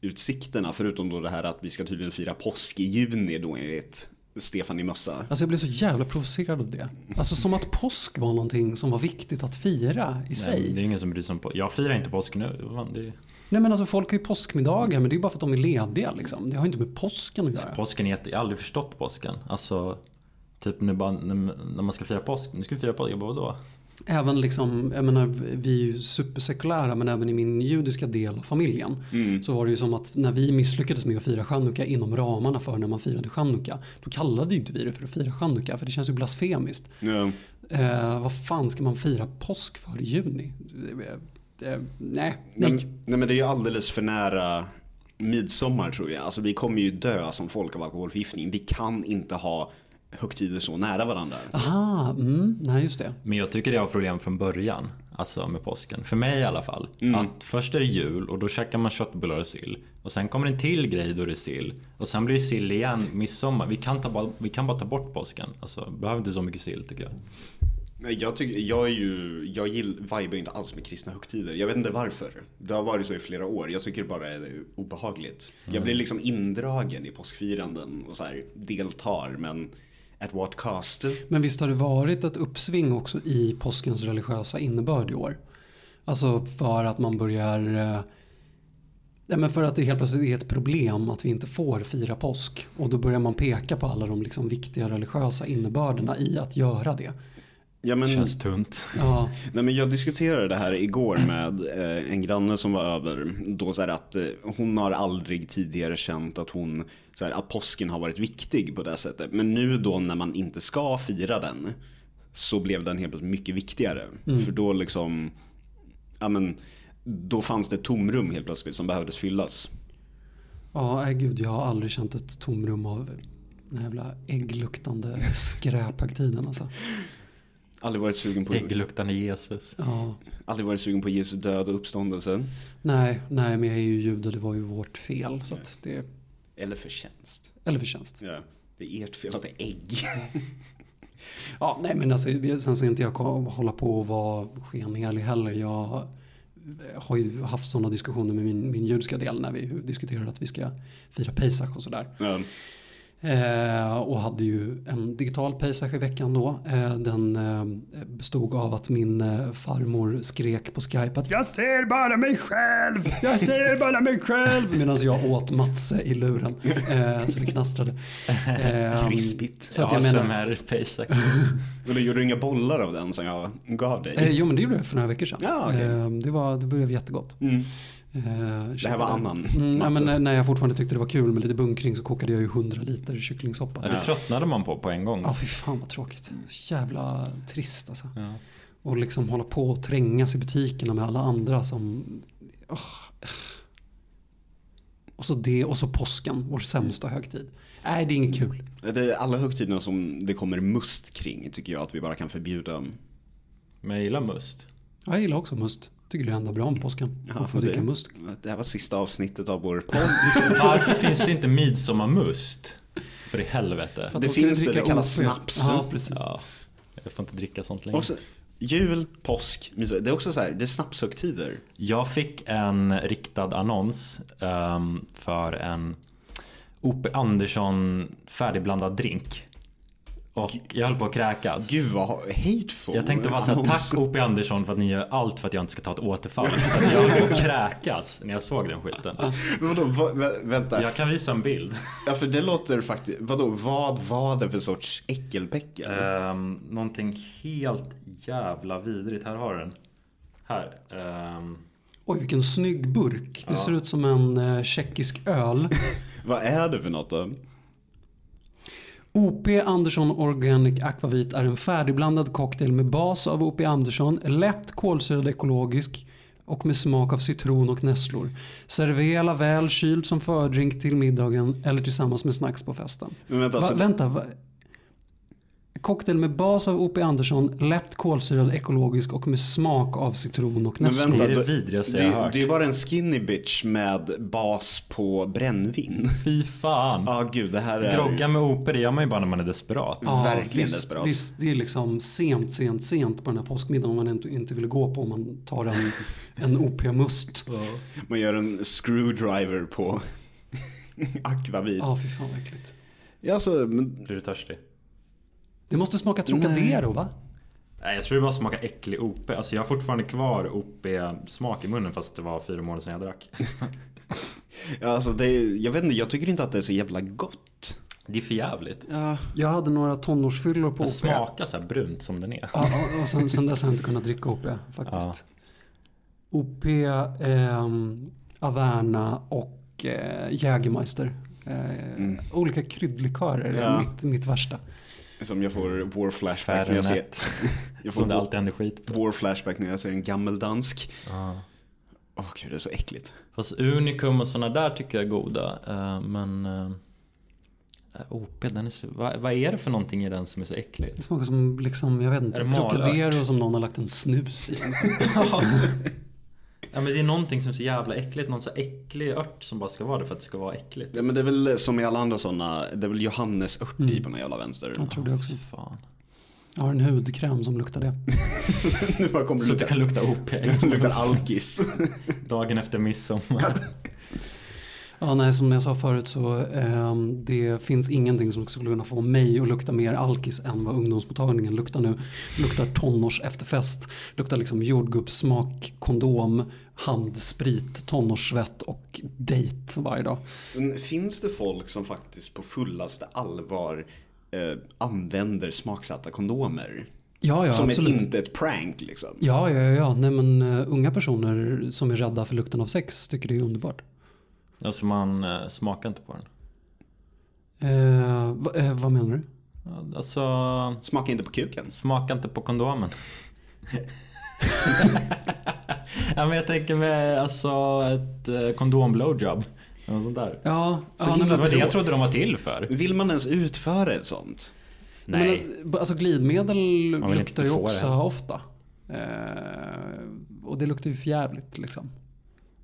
framtidsutsikterna förutom då det här att vi ska tydligen fira påsk i juni då enligt Stefan i mössa. Alltså jag blev så jävla provocerad av det. Alltså som att påsk var någonting som var viktigt att fira i sig. Nej, det är ingen som bryr sig om på. Jag firar inte påsk nu. Det. Nej men alltså folk har ju påskmiddagar men det är ju bara för att de är lediga liksom. Det har ju inte med påsken att göra. Påsken är jätte... Jag har aldrig förstått påsken. Alltså, typ nu bara, när, när man ska fira påsk. Nu ska vi fira påsk. Jag bara, vadå? Även liksom, jag menar vi är ju supersekulära men även i min judiska del av familjen. Mm. Så var det ju som att när vi misslyckades med att fira chanukka inom ramarna för när man firade chanukka. Då kallade ju inte vi det för att fira chanukka för det känns ju blasfemiskt. Ja. Eh, vad fan ska man fira påsk för i juni? Nej, Nej, nej. nej men det är ju alldeles för nära midsommar tror jag. Alltså vi kommer ju dö som folk av alkoholförgiftning. Vi kan inte ha högtider så nära varandra. Aha, mm, nej just det. Men jag tycker det var problem från början. Alltså med påsken. För mig i alla fall. Mm. Att först är det jul och då käkar man köttbullar och sill. Och sen kommer en till grej då det är sill. Och sen blir det sill igen midsommar. Vi kan, ta bara, vi kan bara ta bort påsken. Alltså behöver inte så mycket sill tycker jag. Nej, Jag, tycker, jag är ju, jag gill, vibar inte alls med kristna högtider. Jag vet inte varför. Det har varit så i flera år. Jag tycker det bara är obehagligt. Jag blir liksom indragen i påskfiranden och så här deltar men at what cost? Men visst har det varit ett uppsving också i påskens religiösa innebörd i år? Alltså för att man börjar... Eh, ja, men för att det helt plötsligt är ett problem att vi inte får fira påsk. Och då börjar man peka på alla de liksom viktiga religiösa innebörderna i att göra det. Ja, men, Känns tunt. Ja, Nej, men jag diskuterade det här igår med eh, en granne som var över. Då så här att eh, hon har aldrig tidigare känt att hon så här, att påsken har varit viktig på det sättet. Men nu då när man inte ska fira den så blev den helt mycket viktigare. För då liksom, ja men då fanns det tomrum helt plötsligt som behövdes fyllas. ja nej, gud jag har aldrig känt ett tomrum av den här jävla äggluktande skräphögtiden alltså. Aldrig varit sugen på, Äggluktande Jesus. Ja, aldrig varit sugen på Jesu död och uppståndelse. nej, nej men jag är ju jude, det var ju vårt fel. Så att det, Eller förtjänst. eller förtjänst. Ja, det är ert fel att det är ägg. Ja, nej men alltså, sen ska inte jag hålla på och vara skenhelig heller. Jag har ju haft sådana diskussioner med min, min judiska del när vi diskuterar att vi ska fira Pesach och sådär. Ja. Eh, och hade ju en digital Pesach i veckan då. Eh, den eh, bestod av att min eh, farmor skrek på Skype att jag ser bara mig själv, jag ser bara mig själv. Medan jag åt matse i luren. Eh, så det knastrade. Eh, Krispigt. Så att ja, jag som menar, är Pesach. Eller gjorde du inga bollar av den som jag gav dig? eh, jo men det gjorde jag för några veckor sedan. Ja, eh, det, var, det blev jättegott. Mm. Eh, Det här var annan Mm, ja, matse. men när- när jag fortfarande tyckte det var kul med lite bunkring så kokade jag ju 100 liter kycklingsoppa. Ja, det tröttnade man på på en gång. Ja fy fan vad tråkigt. Så jävla trist alltså. Ja. Och liksom hålla på och trängas i butikerna med alla andra som... åh. Och så det och så påsken, vår sämsta högtid. Nej det är inget kul. Det är alla högtiderna som det kommer must kring tycker jag att vi bara kan förbjuda. Men jag gillar must. Ja, Jag gillar också must. Tycker det är enda bra med påsken. Ja, att få dricka det- must. Det här var sista avsnittet av vår podd. Varför finns det inte midsommarmust? För i helvete. För Det finns det, det kallas snaps. Ja precis. Ja, jag får inte dricka sånt längre. Också, Jul, påsk. Det är också så här, det är snapshögtider. Jag fick en riktad annons ehm, för en O.P. Andersson färdigblandad drink. Och jag höll på att kräkas. Gud vad hateful. Jag tänkte bara såhär, tack O.P. Andersson för att ni gör allt för att jag inte ska ta ett återfall. För att jag höll på att kräkas när jag såg den skiten. Men vadå, va, vä, vänta. Jag kan visa en bild. Ja för det låter faktiskt, vadå, vad var det för sorts äckelpäckel? Um, någonting helt jävla vidrigt. Här har du den. Här. ehm, Oj, vilken snygg burk. Det Ja. ser ut som en eh, tjeckisk öl. Vad är det för något då? OP Andersson Organic Aquavit är en färdigblandad cocktail med bas av OP Andersson, lätt kolsyrad ekologisk och med smak av citron och nässlor. Servera väl kyld som fördrink till middagen eller tillsammans med snacks på festen. Men vänta, Va, så, vänta, va? Cocktail med bas av OP Andersson, lätt kolsyrad ekologisk och med smak av citron och Men nässlor. vänta, Det är det vidrigaste jag har hört. det är bara en skinny bitch med bas på brännvin. Fy fan. Ja gud, det här är... Grogga med OP det gör man ju bara när man är desperat. Ja, verkligen visst, desperat. Visst, det är liksom sent, sent, sent på den här påskmiddagen om man inte, inte vill gå på om man tar en, en OP-must. Man gör en screwdriver på akvavit. Ja, fy fan vad äckligt. Ja, alltså, men, Blir du törstig? Det måste smaka Trocadero va? Nej, jag tror det bara smakar äcklig OP. Alltså jag har fortfarande kvar OP-smak i munnen fast det var fyra månader sedan jag drack. ja, alltså det, jag vet inte, jag tycker inte att det är så jävla gott. Det är för jävligt. Ja, Jag hade några tonårsfyllor på Den OP. smakar så här brunt som den är. Ja, och- sen, sen dess har jag inte kunnat dricka OP faktiskt. OP, ehm, Averna och eh, Jägermeister. Eh, Olika kryddlikörer är Ja. mitt, mitt värsta. Som jag får war flashbacks när jag ser... Jag Som får det alltid händer skit på. war flashback när jag ser en gammeldansk. Ja. Åh gud, det är så äckligt. Fast Unicum och sådana där tycker jag är goda. eh, Men OP, den är så, vad, vad är det för någonting i den som är så äckligt? Det smakar som, liksom, jag vet inte? Trocadero som någon har lagt en snus i. ja men det är någonting som är så jävla äckligt. Någon så äcklig ört som bara ska vara det för att det ska vara äckligt. Ja, men det är väl som i alla andra sådana, det är väl johannesört i på den jävla vänster. Jag tror det också. Fan. Jag har en hudkräm som luktar det. nu bara kommer Så lukta, kan lukta OP. luktar alkis. Dagen efter midsommar. Ja, nej, som jag sa förut så ehm, det finns ingenting som skulle kunna få mig att lukta mer alkis än vad ungdomsmottagningen luktar nu. Luktar tonårs efterfest, luktar liksom jordgubbssmak, kondom, handsprit, tonårssvett och dejt varje dag. Men finns det folk som faktiskt på fullaste allvar eh, använder smaksatta kondomer? Ja, ja, som absolut. ett, inte ett prank liksom. Ja, ja, ja, ja. Nej, men uh, unga personer som är rädda för lukten av sex tycker det är underbart. Alltså man eh, smakar inte på den. Eh, va, eh, vad menar du? Alltså, Smaka inte på kuken. smaka inte på kondomen. ja men jag tänker med alltså ett eh, kondom-blowjob. Eller något sånt där. Ja, Så ja, himla Det men- var det jag trodde de var till för. Vill man ens utföra ett sånt? Nej. Men, alltså glidmedel vill luktar inte ju få också det. ofta. Eh, och det luktar ju förjävligt liksom.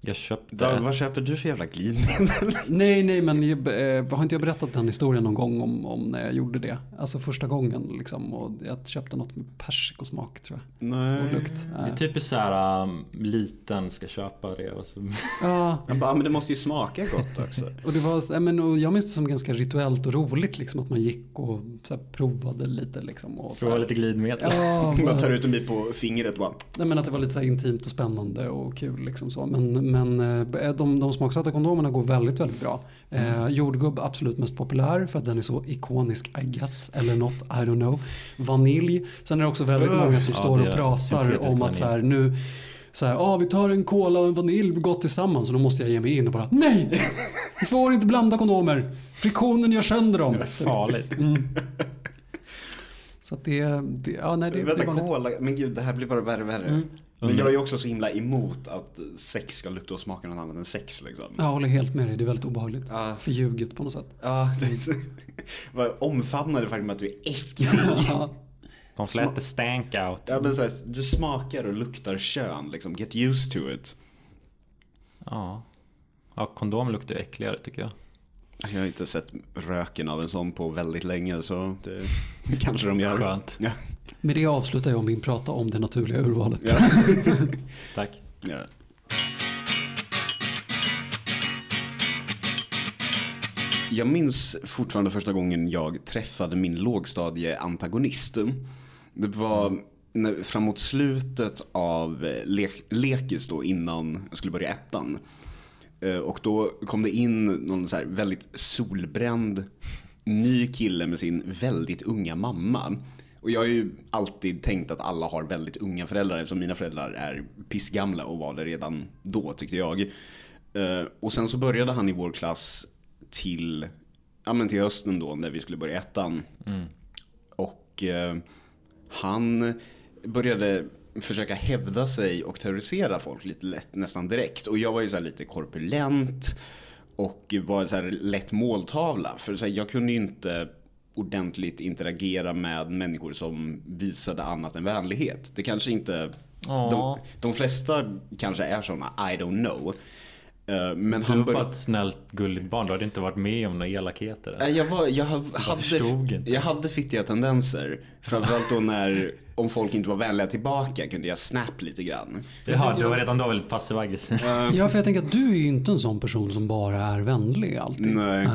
Jag köpte Vad, ett vad köper du för jävla glidmedel? Nej, nej, men jag, eh, har inte jag berättat den historien någon gång om, om när jag gjorde det? Alltså första gången liksom. Och jag köpte något med persikosmak tror jag. Och Nej. lukt. Det är Eh, typiskt såhär um, liten ska köpa det och så. Ja, Jag bara, men det måste ju smaka gott också. och det var, nej, men, och jag minns det som ganska rituellt och roligt liksom att man gick och så här, provade lite liksom. Och, så Prova här. lite glidmedel. Ja, Man tar ut en bit på fingret och bara, Nej, men att det var lite så här intimt och spännande och kul. Liksom så. Men, men eh, de, de smaksatta kondomerna går väldigt, väldigt bra. Eh, jordgubb absolut mest populär för att den är så ikonisk I guess. Eller något, I don't know. Vanilj. Sen är det också väldigt många som Ja, står det och är pratar om att så här, nu så här, ah, vi tar en cola och en vanilj gott tillsammans och då måste jag ge mig in och bara nej! Vi får inte blanda kondomer. Friktionen gör sönder dem. Farligt. Mm. Så att det, det, ja nej det, det är vänta vanligt. cola, men gud det här blir bara värre och värre. Mm. Men jag är ju också så himla emot att sex ska lukta och smaka något annat än sex liksom. Jag håller helt med dig, det är väldigt obehagligt. Ja. Förljuget på något sätt. Ja, det är så... Vad Omfamnar det faktum att du är äcklig. Ja. De släppte stank out. Ja men så här, du smakar och luktar kön liksom, get used to it. Ja. Ja, kondom luktar ju äckligare tycker jag. Jag har inte sett röken av en sån på väldigt länge så det kanske de gör. Skönt. Ja. Med det avslutar jag min prata om det naturliga urvalet. Ja. Tack. Ja. Jag minns fortfarande första gången jag träffade min lågstadieantagonist. Det var när, framåt slutet av eh, le lekis då innan jag skulle börja ettan. Eh, Och då kom det in någon så här väldigt solbränd ny kille med sin väldigt unga mamma. Och jag har ju alltid tänkt att alla har väldigt unga föräldrar eftersom mina föräldrar är pissgamla och var det redan då tyckte jag. Eh, Och sen så började han i vår klass till, ja men till hösten då när vi skulle börja ettan. Och eh, han började försöka hävda sig och terrorisera folk lite lätt, nästan direkt. Och jag var ju så här lite korpulent och var så lätt måltavla. För så här, jag kunde ju inte ordentligt interagera med människor som visade annat än vänlighet. Det kanske inte... De, de flesta kanske är sådana, I don't know. Eh, Men Du han var bara ett snällt gulligt barn. Du hade inte varit med om några elakheter. Nej, Jag, var, jag, hade, jag hade fittiga tendenser. Framförallt då när, om folk inte var vänliga tillbaka kunde jag snap lite grann. Jaha, du var redan då väldigt passiv aggressiv. Ja, för jag tänker att du är ju inte en sån person som bara är vänlig alltid. Nej.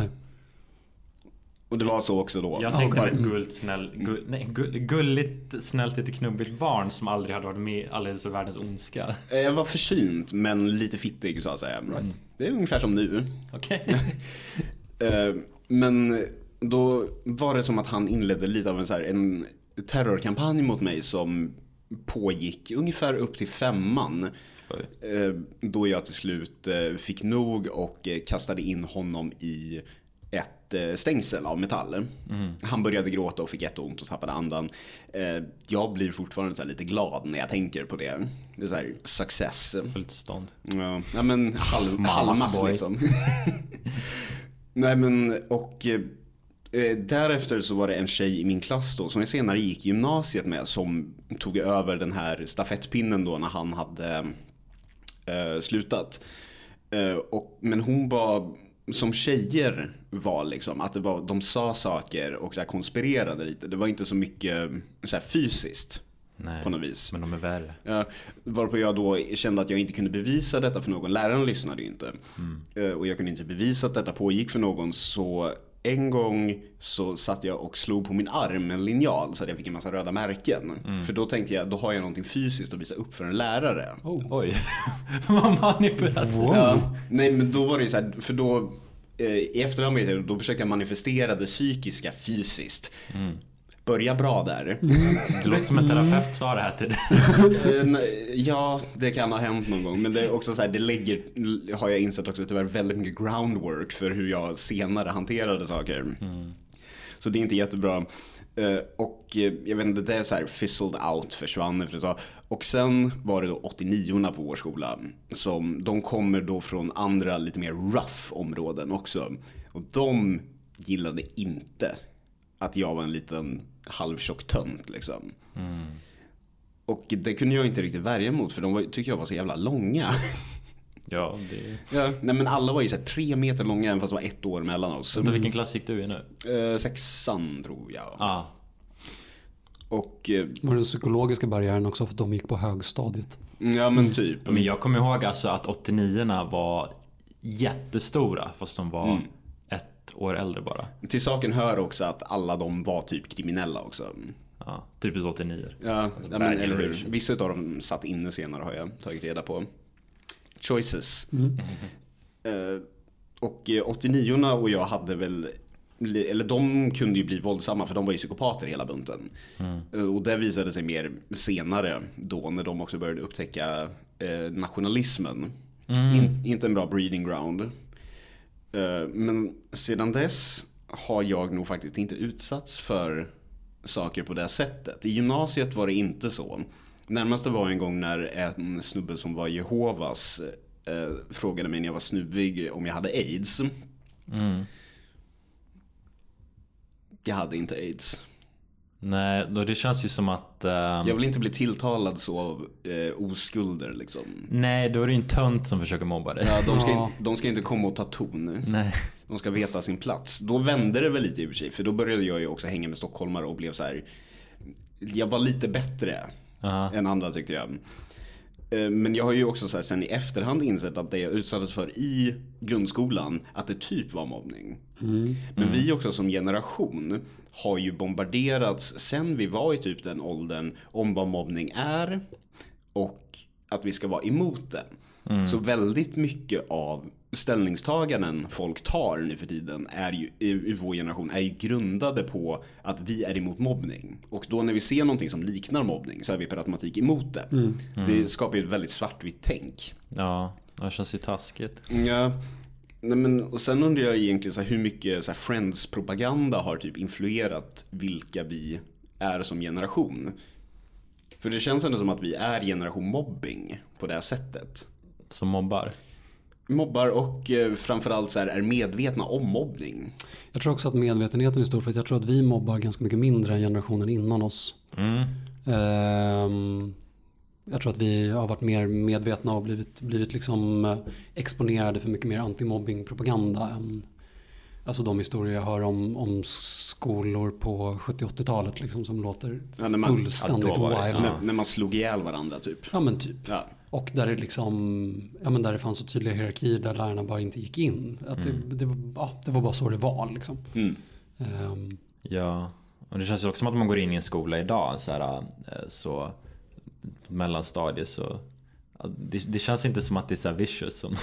Och det var så också då. Jag tänkte på ett gulligt, snäll, gull, nej, gull, gulligt, snällt, lite knubbigt barn som aldrig hade varit med i alldeles världens ondska. Eh, Jag var försynt men lite fittig så att säga. Det är ungefär som nu. Okej. Eh, Men då var det som att han inledde lite av en, så här, en terrorkampanj mot mig som pågick ungefär upp till femman. Eh, Då jag till slut fick nog och kastade in honom i ett eh, stängsel av metall. Han började gråta och fick jätteont och tappade andan. Eh, Jag blir fortfarande så lite glad när jag tänker på det. Det är så här success. Fullt stånd. Ja, ja men halv, halvmass liksom. Nej men och eh, därefter så var det en tjej i min klass då som jag senare gick gymnasiet med som tog över den här stafettpinnen då när han hade eh, slutat. Eh, och, men hon var som tjejer var liksom att det var, de sa saker och så konspirerade lite. Det var inte så mycket så fysiskt Nej, på något vis. men de är värre. Ja, varpå jag då kände att jag inte kunde bevisa detta för någon. Läraren lyssnade ju inte. Eh, Och jag kunde inte bevisa att detta pågick för någon. Så en gång så satt jag och slog på min arm med en linjal så att jag fick en massa röda märken. För då tänkte jag, då har jag någonting fysiskt att visa upp för en lärare. Oj, vad manipulativt. Ja, nej men då var det ju så här, för då eh, i efterhand vet jag, då försökte jag manifestera det psykiska fysiskt. Börja bra där. Det låter som en terapeut sa det här till dig. Eh, Ja, det kan ha hänt någon gång. Men det är också så här, det lägger, har jag insett också, tyvärr väldigt mycket groundwork för hur jag senare hanterade saker. Så det är inte jättebra. Eh, Och eh, jag vet inte, det är så här fizzled out, försvann efter ett tag. Och sen var det då 89 på vår skola. Som, de kommer då från andra lite mer rough områden också. Och de gillade inte att jag var en liten halvtjock tönt liksom. Och det kunde jag inte riktigt värja mot för de var, tyckte jag var så jävla långa. Ja, det... Ja, nej men alla var ju så här tre meter långa även fast det var ett år mellan oss. Vänta, vilken klass gick du i nu? Eh, sexan tror jag. Ah, Och eh, Var den psykologiska barriären också för att de gick på högstadiet? ja men typ. men jag kommer ihåg alltså att 89 var jättestora fast de var Mm. Ett år äldre bara. Till saken hör också att alla de var typ kriminella också. Ja, typiskt 89 Ja, ja men, eller hur. Vissa av dem satt inne senare har jag tagit reda på. Choices. Eh, och eh, 89 och jag hade väl eller de kunde ju bli våldsamma för de var ju psykopater hela bunten. Eh, Och det visade sig mer senare då när de också började upptäcka eh, nationalismen. In, inte en bra breeding ground. Eh, men sedan dess har jag nog faktiskt inte utsatts för saker på det sättet. I gymnasiet var det inte så. Närmaste var en gång när en snubbe som var Jehovas eh, frågade mig när jag var snubbig om jag hade aids. Mm. Jag hade inte aids. Nej, då det känns ju som att... ehm, Jag vill inte bli tilltalad så av eh, oskulder liksom. Nej, då är det ju en tönt som försöker mobba dig. Ja, de, ska, Ja. de ska inte komma och ta ton. Nej. De ska veta sin plats. Då vände det väl lite i och för sig. För då började jag ju också hänga med stockholmare och blev så här. Jag var lite bättre Ja. än andra tyckte jag. Eh, Men jag har ju också så här, sen i efterhand insett att det jag utsattes för i grundskolan, att det typ var mobbning. Men vi också som generation har ju bombarderats sen vi var i typ den åldern om vad mobbning är och att vi ska vara emot det. Så väldigt mycket av ställningstaganden folk tar nu för tiden är ju, i, i vår generation är ju grundade på att vi är emot mobbning. Och då när vi ser någonting som liknar mobbning så är vi per automatik emot det. Det skapar ju ett väldigt svartvitt tänk. Ja, det känns ju taskigt. Ja. Nej, men, och sen undrar jag egentligen så här, hur mycket så här, Friends-propaganda har typ influerat vilka vi är som generation. För det känns ändå som att vi är generation mobbing på det här sättet. Som mobbar. Mobbar och eh, framförallt så här, är medvetna om mobbning. Jag tror också att medvetenheten är stor för att jag tror att vi mobbar ganska mycket mindre än generationen innan oss. Mm. Ehm, jag tror att vi har varit mer medvetna och blivit, blivit liksom eh, exponerade för mycket mer antimobbingpropaganda än alltså de historier jag hör om, om skolor på 70-80-talet liksom, som låter Ja, när man- fullständigt ja, det- wild. Ja. När, när man slog ihjäl varandra typ. Ja men typ. Ja. Och där det liksom, ja men där det fanns så tydliga hierarkier där lärarna bara inte gick in. Att det, det, var, ja, det var bara så det var liksom. Mm. Ehm, Ja, och det känns ju också som att man går in i en skola idag så här, eh, så mellanstadiet så det, det känns inte som att det är så här vicious som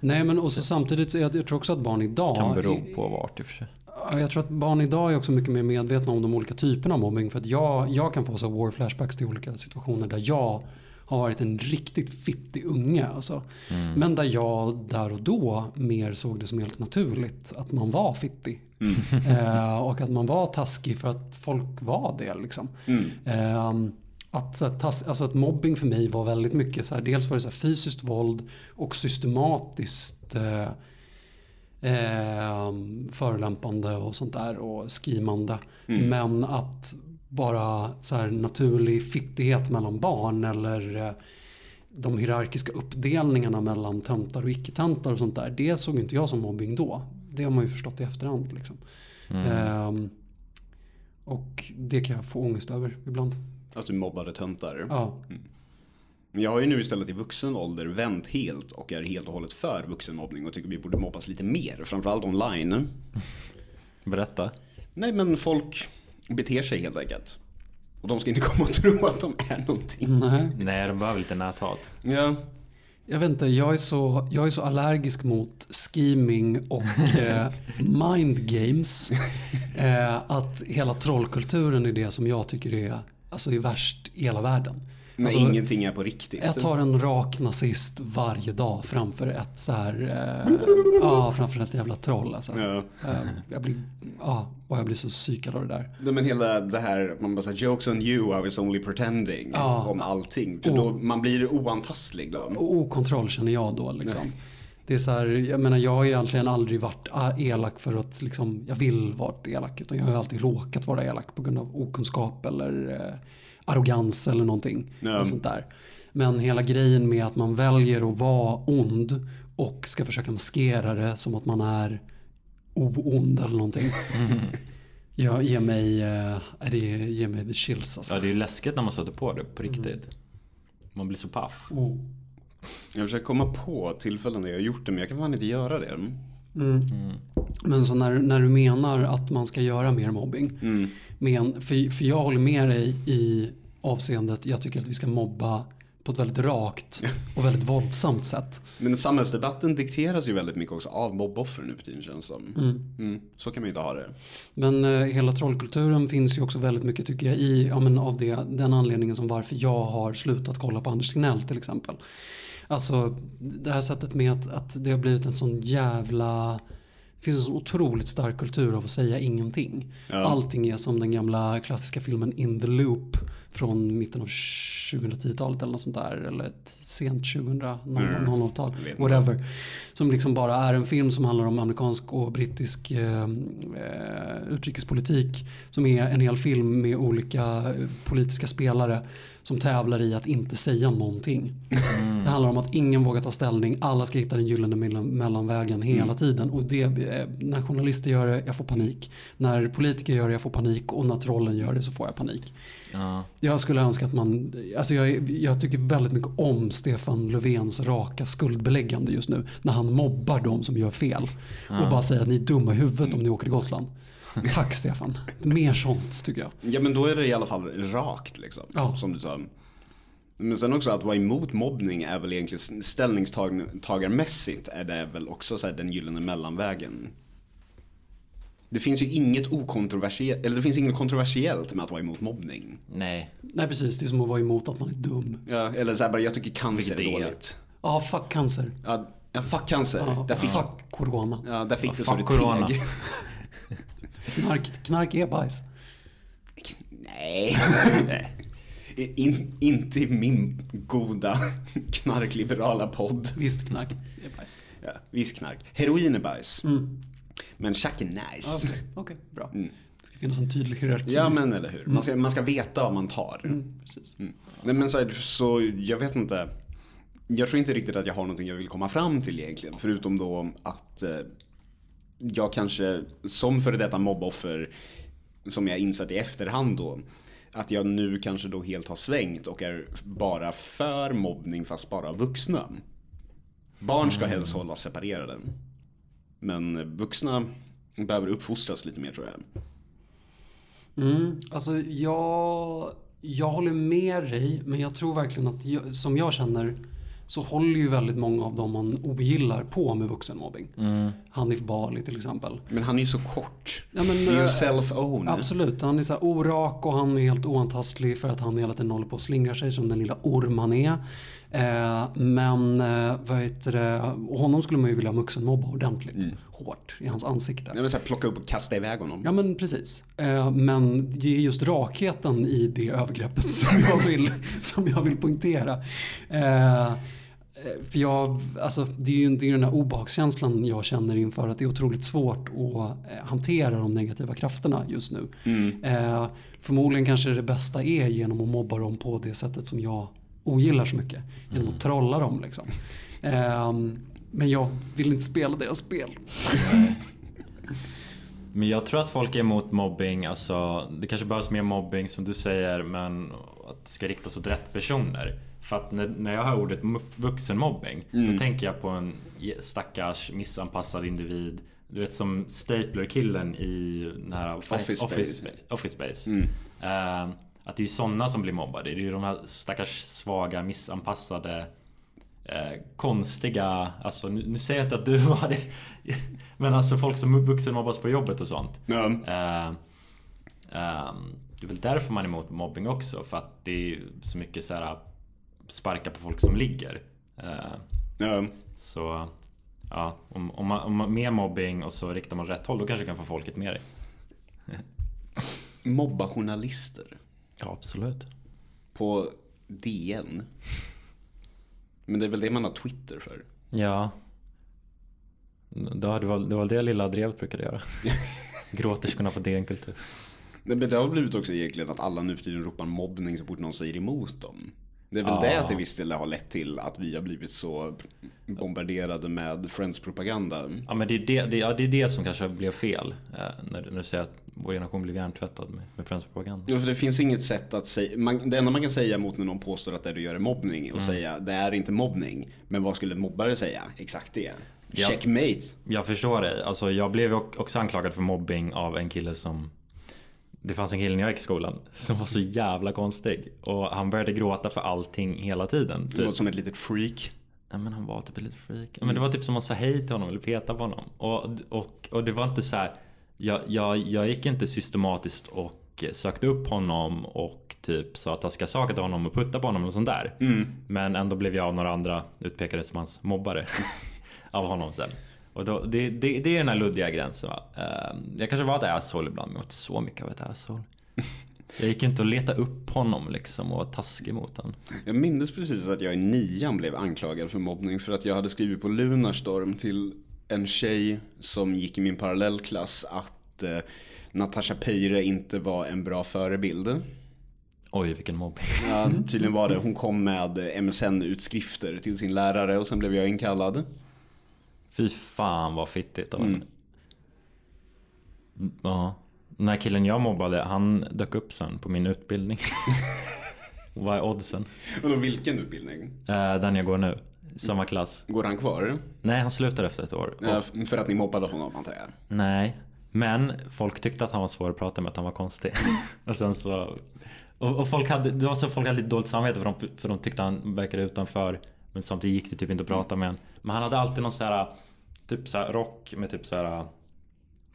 nej men och så samtidigt så jag, jag tror också att barn idag. kan bero på vart i och för sig. Ja, Jag tror att barn idag är också mycket mer medvetna om de olika typerna av mobbing. För att jag, jag kan få så war flashbacks till olika situationer där jag har varit en riktigt fittig unge. Alltså. Men där jag där och då mer såg det som helt naturligt att man var fittig. Eh, och att man var taskig för att folk var det. Liksom. Eh, att, så här, alltså att mobbing för mig var väldigt mycket så här, dels var det så här fysiskt våld och systematiskt eh, eh, förolämpande och sånt där och skimande. Men att bara så här naturlig fittighet mellan barn eller eh, de hierarkiska uppdelningarna mellan töntar och icke-töntar och sånt där. Det såg inte jag som mobbing då. Det har man ju förstått i efterhand. Liksom. Ehm, och det kan jag få ångest över ibland. Alltså mobbade töntar. Ja. Men Jag har ju nu istället i vuxen ålder vänt helt och är helt och hållet för vuxenmobbning och tycker vi borde mobbas lite mer. Framförallt online. Berätta. Nej men folk beter sig helt enkelt. Och de ska inte komma och tro att de är någonting. Nej. Nej, de behöver lite näthat. Ja. Jag vet inte, jag är så, jag är så allergisk mot scheming och eh, mind games. Eh, att hela trollkulturen är det som jag tycker är, alltså är värst i hela världen. När Alltså, ingenting är på riktigt. Jag tar en rak nazist varje dag framför ett så här, eh, ja framför ett jävla troll alltså. Ja. Eh, jag blir, ja, och jag blir så psykad av det där. Nej, men hela det här, man bara säger jokes on you, I was only pretending. Ja. Om allting. För då, man blir oantastlig då. Okontroll känner jag då liksom. Det är så här, jag menar jag har egentligen aldrig varit ah, elak för att liksom, jag vill vara elak. Utan jag har alltid råkat vara elak på grund av okunskap eller eh, arrogans eller någonting. Och sånt där. Men hela grejen med att man väljer att vara ond och ska försöka maskera det som att man är oond eller någonting. Jag ger mig, eh, det ger mig the chills alltså. Ja, det är läskigt när man sätter på det på riktigt. Man blir så paff. Oh. Jag försöker komma på tillfällen där jag har gjort det men jag kan fan inte göra det. Men så när, när du menar att man ska göra mer mobbing. Mm. Men, för, för jag håller med dig i avseendet, jag tycker att vi ska mobba på ett väldigt rakt och väldigt våldsamt sätt. Men samhällsdebatten dikteras ju väldigt mycket också av mobboffer nu för tiden känns som. Mm. Så kan man ju inte ha det. Men eh, hela trollkulturen finns ju också väldigt mycket tycker jag i, ja, men av det, den anledningen som varför jag har slutat kolla på Anders Tegnell till exempel. Alltså det här sättet med att, att det har blivit en sån jävla Det finns en så otroligt stark kultur av att säga ingenting. Ja. Allting är som den gamla klassiska filmen In the Loop från mitten av 2010-talet eller något sånt där. Eller ett sent 2000-tal. Jag vet inte. Whatever. Som liksom bara är en film som handlar om amerikansk och brittisk eh, eh, utrikespolitik. Som är en hel film med olika eh, politiska spelare som tävlar i att inte säga någonting. Det handlar om att ingen vågar ta ställning, alla ska hitta den gyllene mellan- mellanvägen hela tiden. Och det, eh, när journalister gör det, jag får panik. När politiker gör det, jag får panik. Och när trollen gör det så får jag panik. Ja. Jag skulle önska att man, alltså jag, jag tycker väldigt mycket om Stefan Löfvens raka skuldbeläggande just nu. När han mobbar de som gör fel. Och bara säger att ni är dumma i huvudet om ni åker till Gotland. Tack Stefan. Mer sånt tycker jag. Ja men då är det i alla fall rakt liksom. Ja. Som du sa. Men sen också att vara emot mobbning är väl egentligen ställningstagarmässigt är det väl också så här den gyllene mellanvägen. Det finns ju inget okontroversiellt, eller det finns inget kontroversiellt med att vara emot mobbning. Nej. Nej precis, det är som att vara emot att man är dum. Ja, eller så här bara, jag tycker cancer är Vilket det är. dåligt. Ja, fuck cancer. Ja, fuck cancer. Ja, där fick, fuck corona. ja, där fick Ja, du så corona. teg. Knark, knark är bajs. Nej. In, inte i min goda knarkliberala podd. Visst knark är bajs. Ja, viss knark. Heroin är bajs. Mm. Men chack är nice. Okej, okej, bra. Mm. Det ska finnas en tydlig hierarki. Ja men eller hur. Man ska, man ska veta vad man tar. Mm, precis. Mm. Nej men så, här, så jag vet inte. Jag tror inte riktigt att jag har någonting jag vill komma fram till egentligen. Förutom då att eh, jag kanske som före detta mobboffer som jag insett i efterhand då. Att jag nu kanske då helt har svängt och är bara för mobbning fast bara vuxna. Barn ska helst hållas separerade. Men vuxna behöver uppfostras lite mer tror jag. Mm, alltså jag, jag håller med dig, men jag tror verkligen att jag, som jag känner så håller ju väldigt många av dem man ogillar på med vuxenmobbing. Hanif Bali till exempel. Men han är ju så kort. Ja, men, det är ju eh, self-own. Absolut, han är så här orak och han är helt oantastlig för att han hela tiden håller på och slingrar sig som den lilla orm han är. Eh, men eh, vad heter det, och honom skulle man ju vilja vuxenmobba ordentligt. Hårt i hans ansikte. Jag vill säga plocka upp och kasta iväg honom. Ja men precis. Eh, men det är just rakheten i det övergreppet som jag vill, som jag vill poängtera. Eh, för jag, alltså, det är ju det är den här obehagskänslan jag känner inför att det är otroligt svårt att eh, hantera de negativa krafterna just nu. Eh, förmodligen kanske det bästa är genom att mobba dem på det sättet som jag ogillar så mycket. Genom att trolla dem liksom. Eh, men jag vill inte spela deras spel. Men jag tror att folk är emot mobbing, alltså det kanske behövs mer mobbing som du säger men att det ska riktas åt rätt personer. För att när, när jag hör ordet vuxenmobbing då tänker jag på en stackars missanpassad individ. Du vet som Stapler-killen i den här Office Space. Office, Office Space. Mm. Eh, att det är ju sådana som blir mobbade. Det är ju de här stackars svaga missanpassade eh, konstiga, alltså nu, nu säger jag inte att du var det. Men alltså folk som vuxenmobbas på jobbet och sånt. Ja. Eh, ehm, det är väl därför man är emot mobbing också. För att det är så mycket så här sparka på folk som ligger. Ja. så ja, om, om, man, om man mer mobbing och så riktar man rätt håll då kanske kan få folket med dig. Mobba journalister. Ja, absolut. På DN. Men det är väl det man har Twitter för. Ja. Det var, det var, det lilla drevet brukade göra. Gråterskorna på DN Kultur. Det har blivit också egentligen att alla nu för tiden ropar mobbning så fort någon säger emot dem. Det är väl Ja. det att till viss del har lett till att vi har blivit så bombarderade med Friends-propaganda. Ja men det är det, det, ja, det är det som kanske blev fel. Eh, när, när du säger att vår generation blev hjärntvättad med, med Friends propaganda. Ja, för det finns inget sätt att säga, man, det enda man kan säga mot när någon påstår att det du gör är mobbning och säga det är inte mobbning. Men vad skulle mobbare säga? Exakt det. Checkmate. Jag förstår dig. Alltså jag blev också anklagad för mobbing av en kille som det fanns en kille när jag gick i skolan som var så jävla konstig. Och han började gråta för allting hela tiden. Det Typ. låter som ett litet freak. Ja, men han var typ ett litet freak. Men det var typ som man sa hej till honom eller petade på honom. Och, och, och det var inte så här. Jag, jag, jag gick inte systematiskt och sökte upp honom och typ sa taskiga saker till honom och puttade på honom och sånt där. Men ändå blev jag av några andra utpekade som hans mobbare. av honom sen. Och då, det, det, det är den här luddiga gränsen va. Eh, jag kanske var ett asshole ibland, men jag var inte så mycket av ett asshole. Jag gick inte och leta upp honom liksom och var taskig mot honom. Jag minns precis att jag i nian blev anklagad för mobbning för att jag hade skrivit på Lunarstorm till en tjej som gick i min parallellklass att eh, Natasha Peire inte var en bra förebild. Oj, vilken mobbing. Ja, tydligen var det. Hon kom med MSN-utskrifter till sin lärare och sen blev jag inkallad. Fy fan vad fittigt av Mm. henne. Ja. Den här killen jag mobbade, han dök upp sen på min utbildning. Vad är oddsen? Vadå, vilken utbildning? Eh, den jag går nu. Samma klass. Går han kvar? Nej, han slutar efter ett år. Och, för att ni mobbade honom antar jag. nej. Men folk tyckte att han var svår att prata med, att han var konstig. och sen så... Och, och folk hade, det var så folk hade lite dåligt samvete för de, för de tyckte han verkade utanför. Men samtidigt gick det typ inte att prata med honom. Men han hade alltid någon så här typ så här rock med typ så här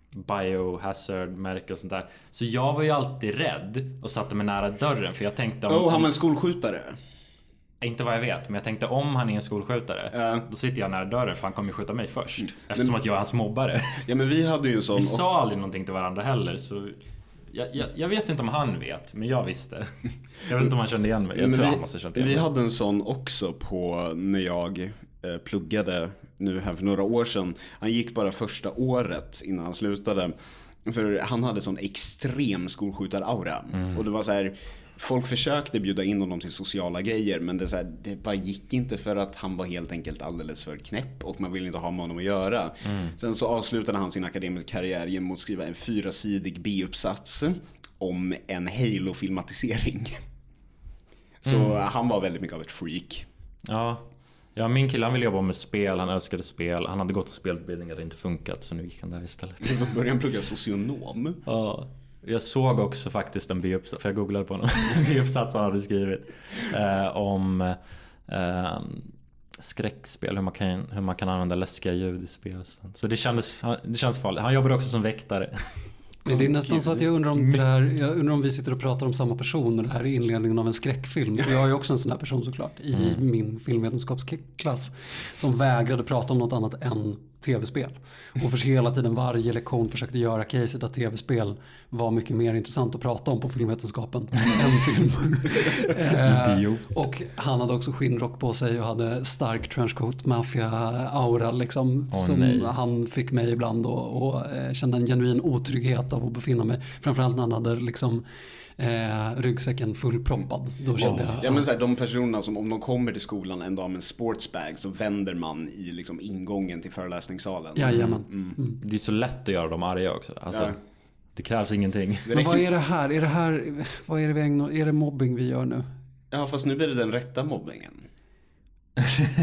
biohazard märke och sånt där. Så jag var ju alltid rädd och satte mig nära dörren för jag tänkte om, oh, han var en skolskjutare. inte vad jag vet, men jag tänkte om han är en skolskjutare Ja. Då sitter jag nära dörren för han kommer ju skjuta mig först Eftersom att jag är hans mobbare Ja men vi hade ju en sån... Vi sa aldrig någonting till varandra heller så jag, jag, jag vet inte om han vet, men jag visste Jag vet inte om han kände igen mig, jag Men tror vi, han måste ha känt igen Vi mig hade en sån också på när jag pluggade nu här för några år sedan. Han gick bara första året innan han slutade. För han hade sån extrem skolskjutar-aura. Mm. Och det var så här. Folk försökte bjuda in honom till sociala grejer men det, så här, det bara gick inte för att han var helt enkelt alldeles för knäpp och man ville inte ha med honom att göra. Mm. Sen så avslutade han sin akademiska karriär genom att skriva en fyrasidig B-uppsats om en Halo-filmatisering. Så Mm. han var väldigt mycket av ett freak. Ja, ja min kille han ville jobba med spel, han älskade spel Han hade gått spelutbildning, det hade inte funkat så nu gick han där istället började han plugga socionom. Ja. Jag såg också faktiskt en biuppsats, för jag googlade på honom, en biuppsats han hade skrivit eh, om eh, skräckspel, hur man, kan, hur man kan använda läskiga ljud i spel. Så det kändes, det känns farligt. Han jobbade också som väktare. Men det är nästan så att jag undrar om det här, jag undrar om vi sitter och pratar om samma person och det här är inledningen av en skräckfilm. För jag är ju också en sån här person såklart i min filmvetenskapsklass. Som vägrade prata om något annat än tv-spel. Och för hela tiden varje lektion försökte göra caset att tv-spel var mycket mer intressant att prata om på filmvetenskapen än film. Eh, och han hade också skinnrock på sig och hade stark trenchcoat maffia-aura liksom. Åh, som nej. han fick mig ibland och, och eh, kände en genuin otrygghet av att befinna mig. Framförallt när han hade liksom eh, ryggsäcken fullproppad. Då kände jag, Ja men så här, de personerna som om de kommer till skolan en dag med en sportsbag så vänder man i liksom ingången till föreläsningssalen. Jajamän. Mm. Det är så lätt att göra dem arga också. Alltså, Ja. Det krävs ingenting. Men vad är det här? Är det här, vad är det vi ägnar, är det mobbing vi gör nu? Ja fast nu blir det den rätta mobbningen.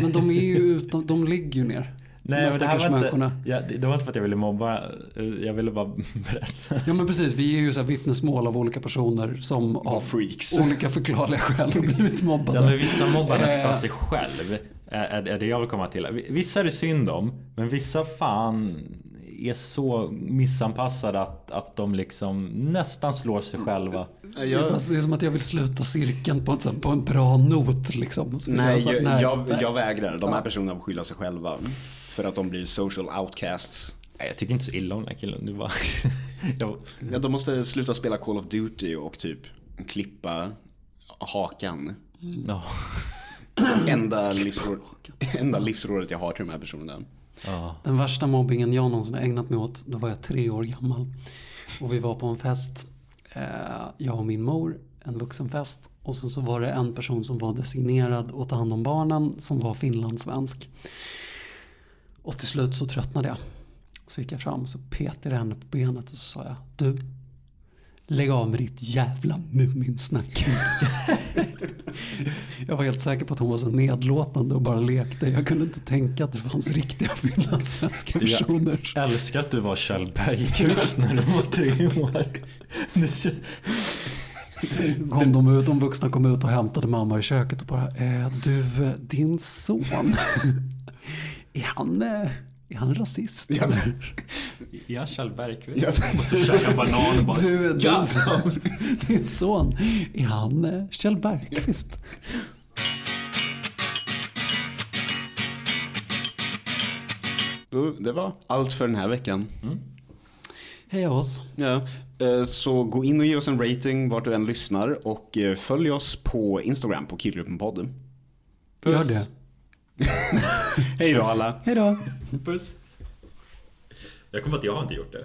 Men de är ju utom, de ligger ju ner. Nej De men det här var inte, ja, det, det var inte för att jag ville mobba, jag ville bara berätta. Ja men precis, vi är ju så här vittnesmål av olika personer som av freaks. olika förklarliga skäl har blivit mobbade. Ja men vissa mobbar nästan Eh. sig själv. Är, är det jag vill komma till. Vissa är det synd om, men vissa fan är så missanpassade att, att de liksom nästan slår sig själva. Det är Jag, bara- det är som att jag vill sluta cirkeln på, sånt- på en bra not liksom. Så nej, jag, jag, nej. jag vägrar. De här personerna får skylla sig själva. För att de blir social outcasts. Nej, jag tycker inte så illa om den här killen. Det var... jag... Ja, de måste sluta spela Call of Duty och typ klippa hakan. Ja. Enda, livsråd, enda livsrådet jag har till de här personerna. Ja. Den värsta mobbingen jag någonsin ägnat mig åt, då var jag tre år gammal. Och vi var på en fest, eh, jag och min mor, en vuxenfest. Och så, så var det en person som var designerad att ta hand om barnen som var finlandssvensk. Och till slut så tröttnade jag. Så gick jag fram och så petade jag henne på benet och så sa jag, du, lägg av med ditt jävla Muminsnack. jag var helt säker på att hon var så nedlåtande och bara lekte. Jag kunde inte tänka att det fanns riktiga finlandssvenska personer. Älskar att du var Kjell Bergqvist när du var tre år. Kom de, ut, de vuxna kom ut och hämtade mamma i köket och bara, eh, du, din son, är han, eh, är han rasist? Ja. Jag Kjell Bergqvist. Jag måste käka banan bara. Du, din, son, din son, är han eh, Kjell Bergqvist? Ja. Det var allt för den här veckan. Mm. Hej oss. Ja, eh, så gå in och ge oss en rating vart du än lyssnar och följ oss på Instagram på Killgruppenpodden. Gör det. Hej då alla. Hej då. Puss. Jag kommer på att jag har inte gjort det.